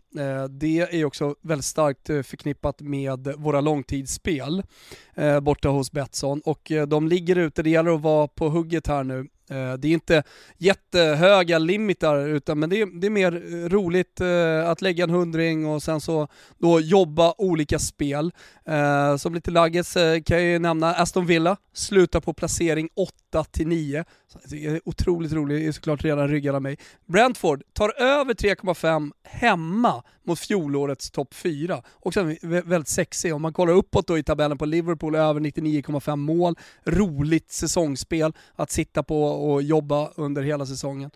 Det är också väldigt starkt förknippat med våra långtidsspel borta hos Betsson och de ligger ute, det gäller att vara på hugget här nu det är inte jättehöga limitar utan men det är, det är mer roligt att lägga en hundring och sen så då jobba olika spel. Eh, som lite laggets eh, kan jag ju nämna Aston Villa, slutar på placering 8-9. Otroligt rolig, är såklart redan ryggad av mig. Brentford tar över 3,5 hemma mot fjolårets topp 4. Också väldigt sexig. Om man kollar uppåt då i tabellen på Liverpool, över 99,5 mål. Roligt säsongsspel att sitta på och jobba under hela säsongen.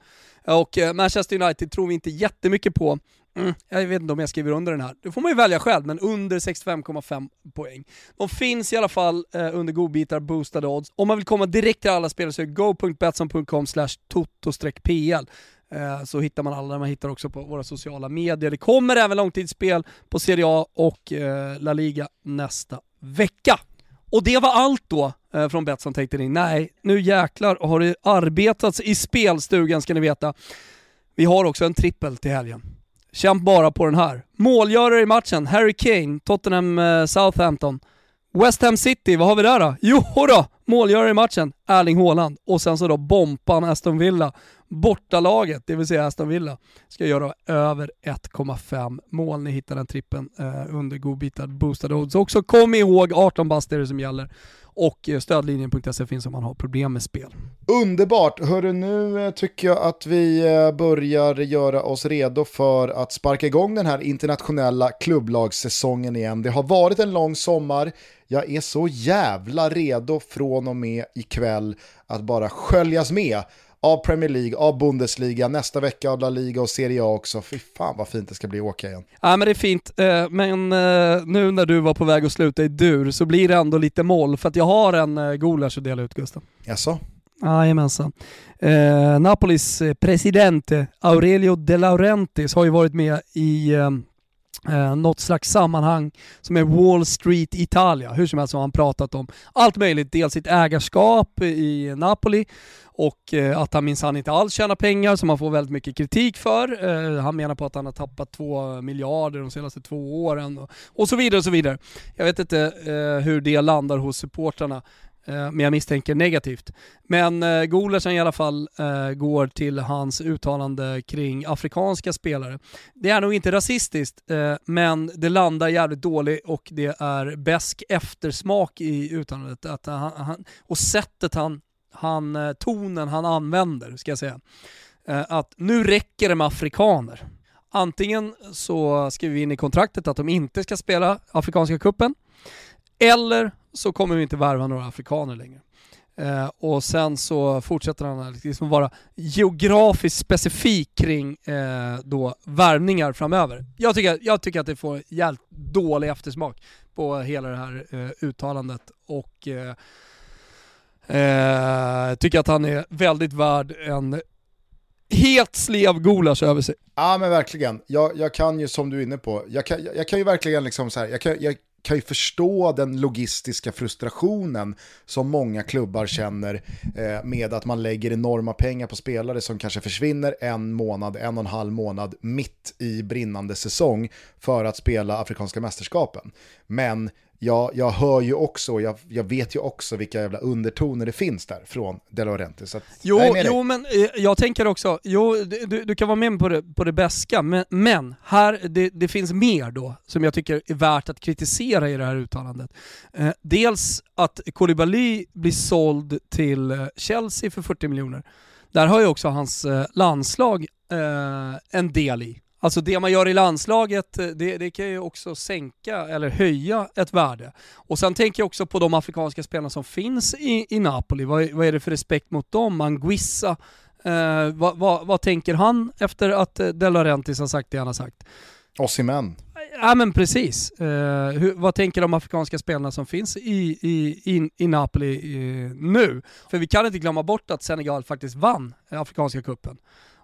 Och eh, Manchester United tror vi inte jättemycket på. Mm, jag vet inte om jag skriver under den här. Det får man ju välja själv, men under 65,5 poäng. De finns i alla fall eh, under godbitar, boostade odds. Om man vill komma direkt till alla spel så är go.betsson.com toto-pl eh, så hittar man alla, man hittar också på våra sociala medier. Det kommer även långtidsspel på Serie A och eh, La Liga nästa vecka. Och det var allt då eh, från Betsson tänkte ni. Nej, nu jäklar har det arbetats i spelstugan ska ni veta. Vi har också en trippel till helgen. Kämp bara på den här. Målgörare i matchen, Harry Kane, Tottenham eh, Southampton. West Ham City, vad har vi där då? Jo då, målgörare i matchen, Erling Haaland. Och sen så då bompan Aston Villa. Bortalaget, det vill säga Aston Villa, ska göra över 1,5 mål. Ni hittar den trippen eh, under godbitad boostade odds. Också kom ihåg 18 bast är det som gäller och eh, stödlinjen.se finns om man har problem med spel. Underbart! Hörru, nu eh, tycker jag att vi eh, börjar göra oss redo för att sparka igång den här internationella klubblagssäsongen igen. Det har varit en lång sommar, jag är så jävla redo från och med ikväll att bara sköljas med av Premier League, av Bundesliga, nästa vecka av La Liga och Serie A också. Fy fan vad fint det ska bli att åka igen. Ja men det är fint, eh, men eh, nu när du var på väg att sluta i dur så blir det ändå lite moll för att jag har en gulasch att dela ut Gustav. Jaså? Jajamensan. Eh, Napolis president Aurelio De Laurentiis har ju varit med i eh, något slags sammanhang som är Wall Street Italia. Hur som helst har han pratat om allt möjligt. Dels sitt ägarskap i Napoli och eh, att han minsann inte alls tjänar pengar som han får väldigt mycket kritik för. Eh, han menar på att han har tappat två miljarder de senaste två åren och, och så vidare och så vidare. Jag vet inte eh, hur det landar hos supportrarna Eh, men jag misstänker negativt. Men eh, Golersen i alla fall eh, går till hans uttalande kring afrikanska spelare. Det är nog inte rasistiskt, eh, men det landar jävligt dåligt och det är besk eftersmak i uttalandet. Att han, han, och sättet han han, eh, tonen han använder, ska jag säga. Eh, att nu räcker det med afrikaner. Antingen så skriver vi in i kontraktet att de inte ska spela Afrikanska kuppen eller så kommer vi inte värva några afrikaner längre. Eh, och sen så fortsätter han liksom att liksom vara geografiskt specifik kring eh, då värvningar framöver. Jag tycker, jag tycker att det får jävligt dålig eftersmak på hela det här eh, uttalandet och eh, eh tycker att han är väldigt värd en helt slev gulasch över sig. Ja men verkligen. Jag, jag kan ju som du är inne på, jag kan, jag, jag kan ju verkligen liksom så här, jag kan, jag kan ju förstå den logistiska frustrationen som många klubbar känner eh, med att man lägger enorma pengar på spelare som kanske försvinner en månad, en och en halv månad mitt i brinnande säsong för att spela Afrikanska mästerskapen. Men jag, jag hör ju också, jag, jag vet ju också vilka jävla undertoner det finns där från De Laurentiis. Jo, jo men eh, jag tänker också, jo, du, du kan vara med på det, på det bästa, men, men här, det, det, finns mer då som jag tycker är värt att kritisera i det här uttalandet. Eh, dels att Koulibaly blir såld till eh, Chelsea för 40 miljoner. Där har ju också hans eh, landslag eh, en del i. Alltså det man gör i landslaget, eh, det, det, kan ju också sänka eller höja ett värde. Och sen tänker jag också på de afrikanska spelarna som finns i, i Napoli. Vad, vad är det för respekt mot dem? Anguissa, eh, vad, vad, vad, tänker han efter att eh, De Laurentiis har sagt det han har sagt? Osimhen. Ja men precis. Eh, hur, vad tänker de afrikanska spelarna som finns i, i, i, i Napoli eh, nu? För vi kan inte glömma bort att Senegal faktiskt vann Afrikanska kuppen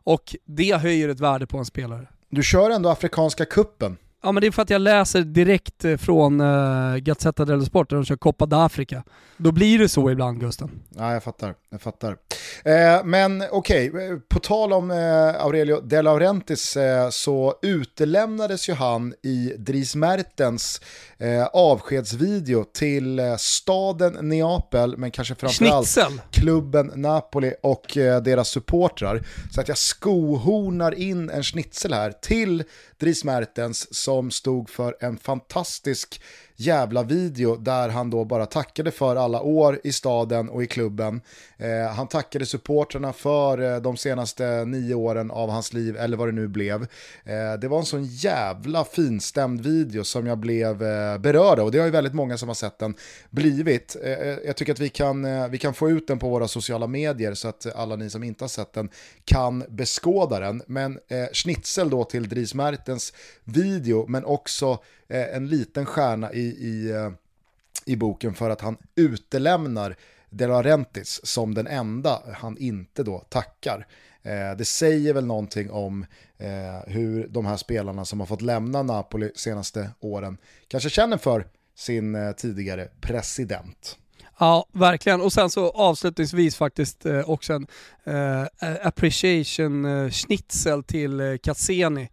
och det höjer ett värde på en spelare. Du kör ändå Afrikanska kuppen. Ja men det är för att jag läser direkt eh, från uh, Gazzetta dello Sport där de kör Coppa d'Africa. Då blir det så ibland Gusten. Ja jag fattar, jag fattar. Eh, men okej, okay. Eh, på tal om eh, Aurelio De Laurentiis eh, så utelämnades ju han i Dries Mertens eh, avskedsvideo till eh, staden Neapel, men kanske framförallt Schnitzel. klubben Napoli och eh, deras supportrar. Så att jag skohornar in en schnitzel här till Dries Mertens som stod för en fantastisk jävla video där han då bara tackade för alla år i staden och i klubben. Eh, han tackade supporterna för eh, de senaste nio åren av hans liv, eller vad det nu blev. Eh, det var en sån jävla finstämd video som jag blev eh, berörd av och det har ju väldigt många som har sett den blivit. Eh, eh jag tycker att vi kan, eh, vi kan få ut den på våra sociala medier så att alla ni som inte har sett den kan beskåda den. Men eh, schnitzel då till Dries Mertens video, men också Eh, en liten stjärna i, i, eh, i boken för att han utelämnar De Laurentiis som den enda han inte då tackar. Eh, det säger väl någonting om eh, hur de här spelarna som har fått lämna Napoli senaste åren kanske känner för sin eh, tidigare president. Ja, verkligen. Och sen så avslutningsvis faktiskt eh, också en eh, appreciation eh, schnitzel till eh, Cassini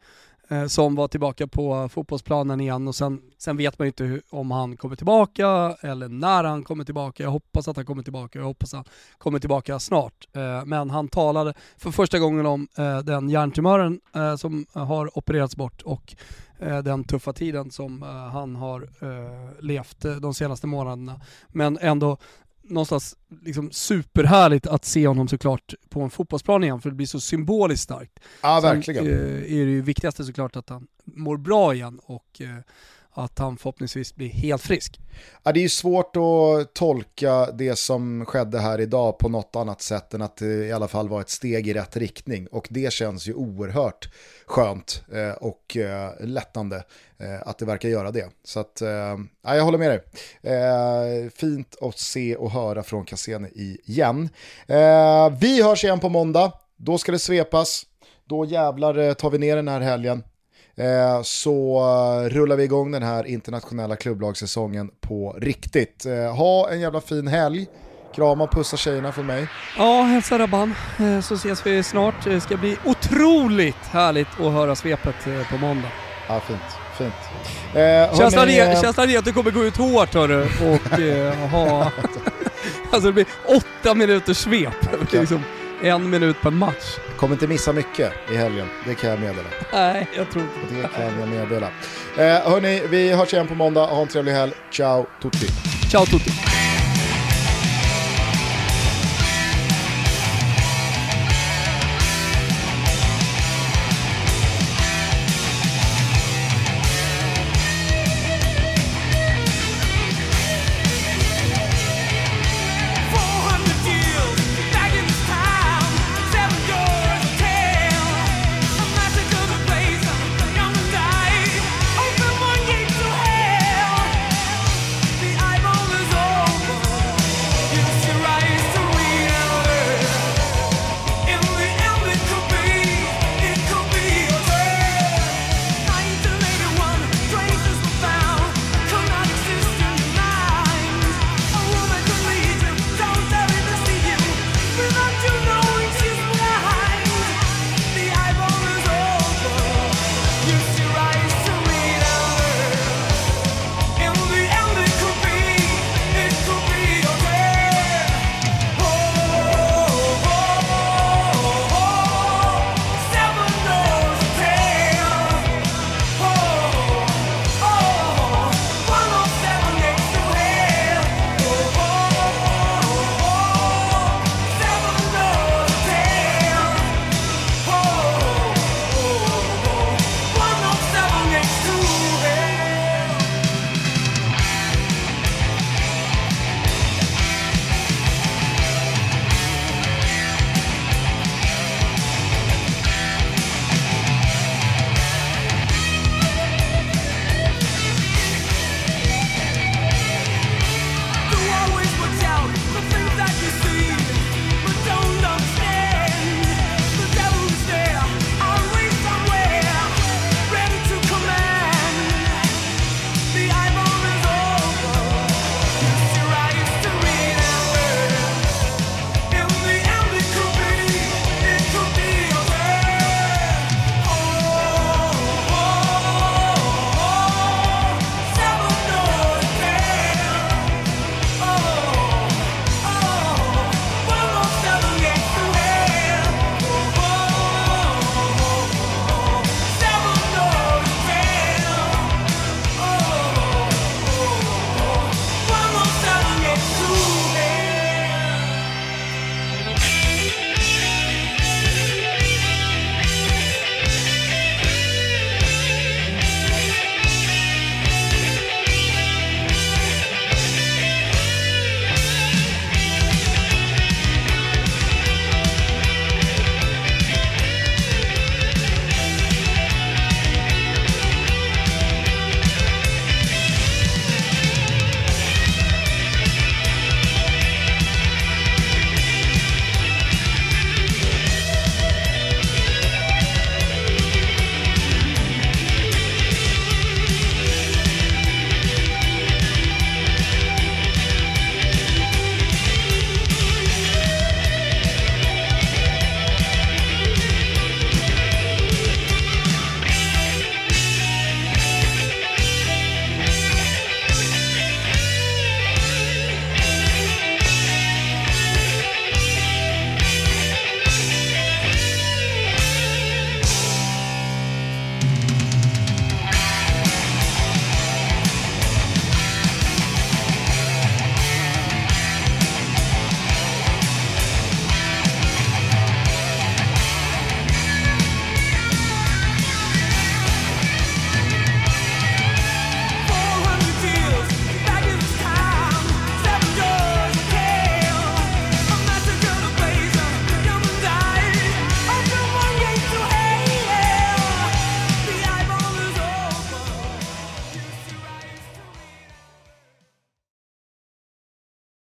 Eh, som var tillbaka på fotbollsplanen igen och sen, sen vet man ju inte hur, om han kommer tillbaka eller när han kommer tillbaka. Jag hoppas att han kommer tillbaka, jag hoppas att han kommer tillbaka snart. Eh, men han talade för första gången om eh, den hjärntumören eh, som har opererats bort och eh, den tuffa tiden som han har levt de senaste månaderna. Men ändå någonstans liksom superhärligt att se honom såklart på en fotbollsplan igen för det blir så symboliskt starkt. Ja, verkligen. Sen, eh, är det ju viktigaste såklart att han mår bra igen och eh, att han förhoppningsvis blir helt frisk. Ja, det är ju svårt att tolka det som skedde här idag på något annat sätt än att det i alla fall var ett steg i rätt riktning. Och det känns ju oerhört skönt eh, och eh, lättande eh, att det verkar göra det. Så att, ja, jag håller med dig. Fint att se och höra från Cassini igen. Vi hörs igen på måndag. Då ska det svepas. Då jävlar tar vi ner den här helgen. Eh, så rullar vi igång den här internationella klubblagssäsongen på riktigt. Eh, ha en jävla fin helg. Krama och pussa tjejerna från mig. Ja, hälsa Rabban. Eh, så ses vi snart. Det ska bli otroligt härligt att höra svepet på måndag. Ja, fint. Fint. Eh, känslan, ni, är, känslan är att du kommer gå ut hårt hörru och eh, ha... [laughs] alltså det blir åtta minuters svep. Liksom en minut per match. Kommer inte missa mycket i helgen, det kan jag meddela. Nej, jag tror inte det. kan jag meddela. Eh, hörni, vi hörs igen på måndag. Ha en trevlig helg. Ciao tutti. Ciao tutti.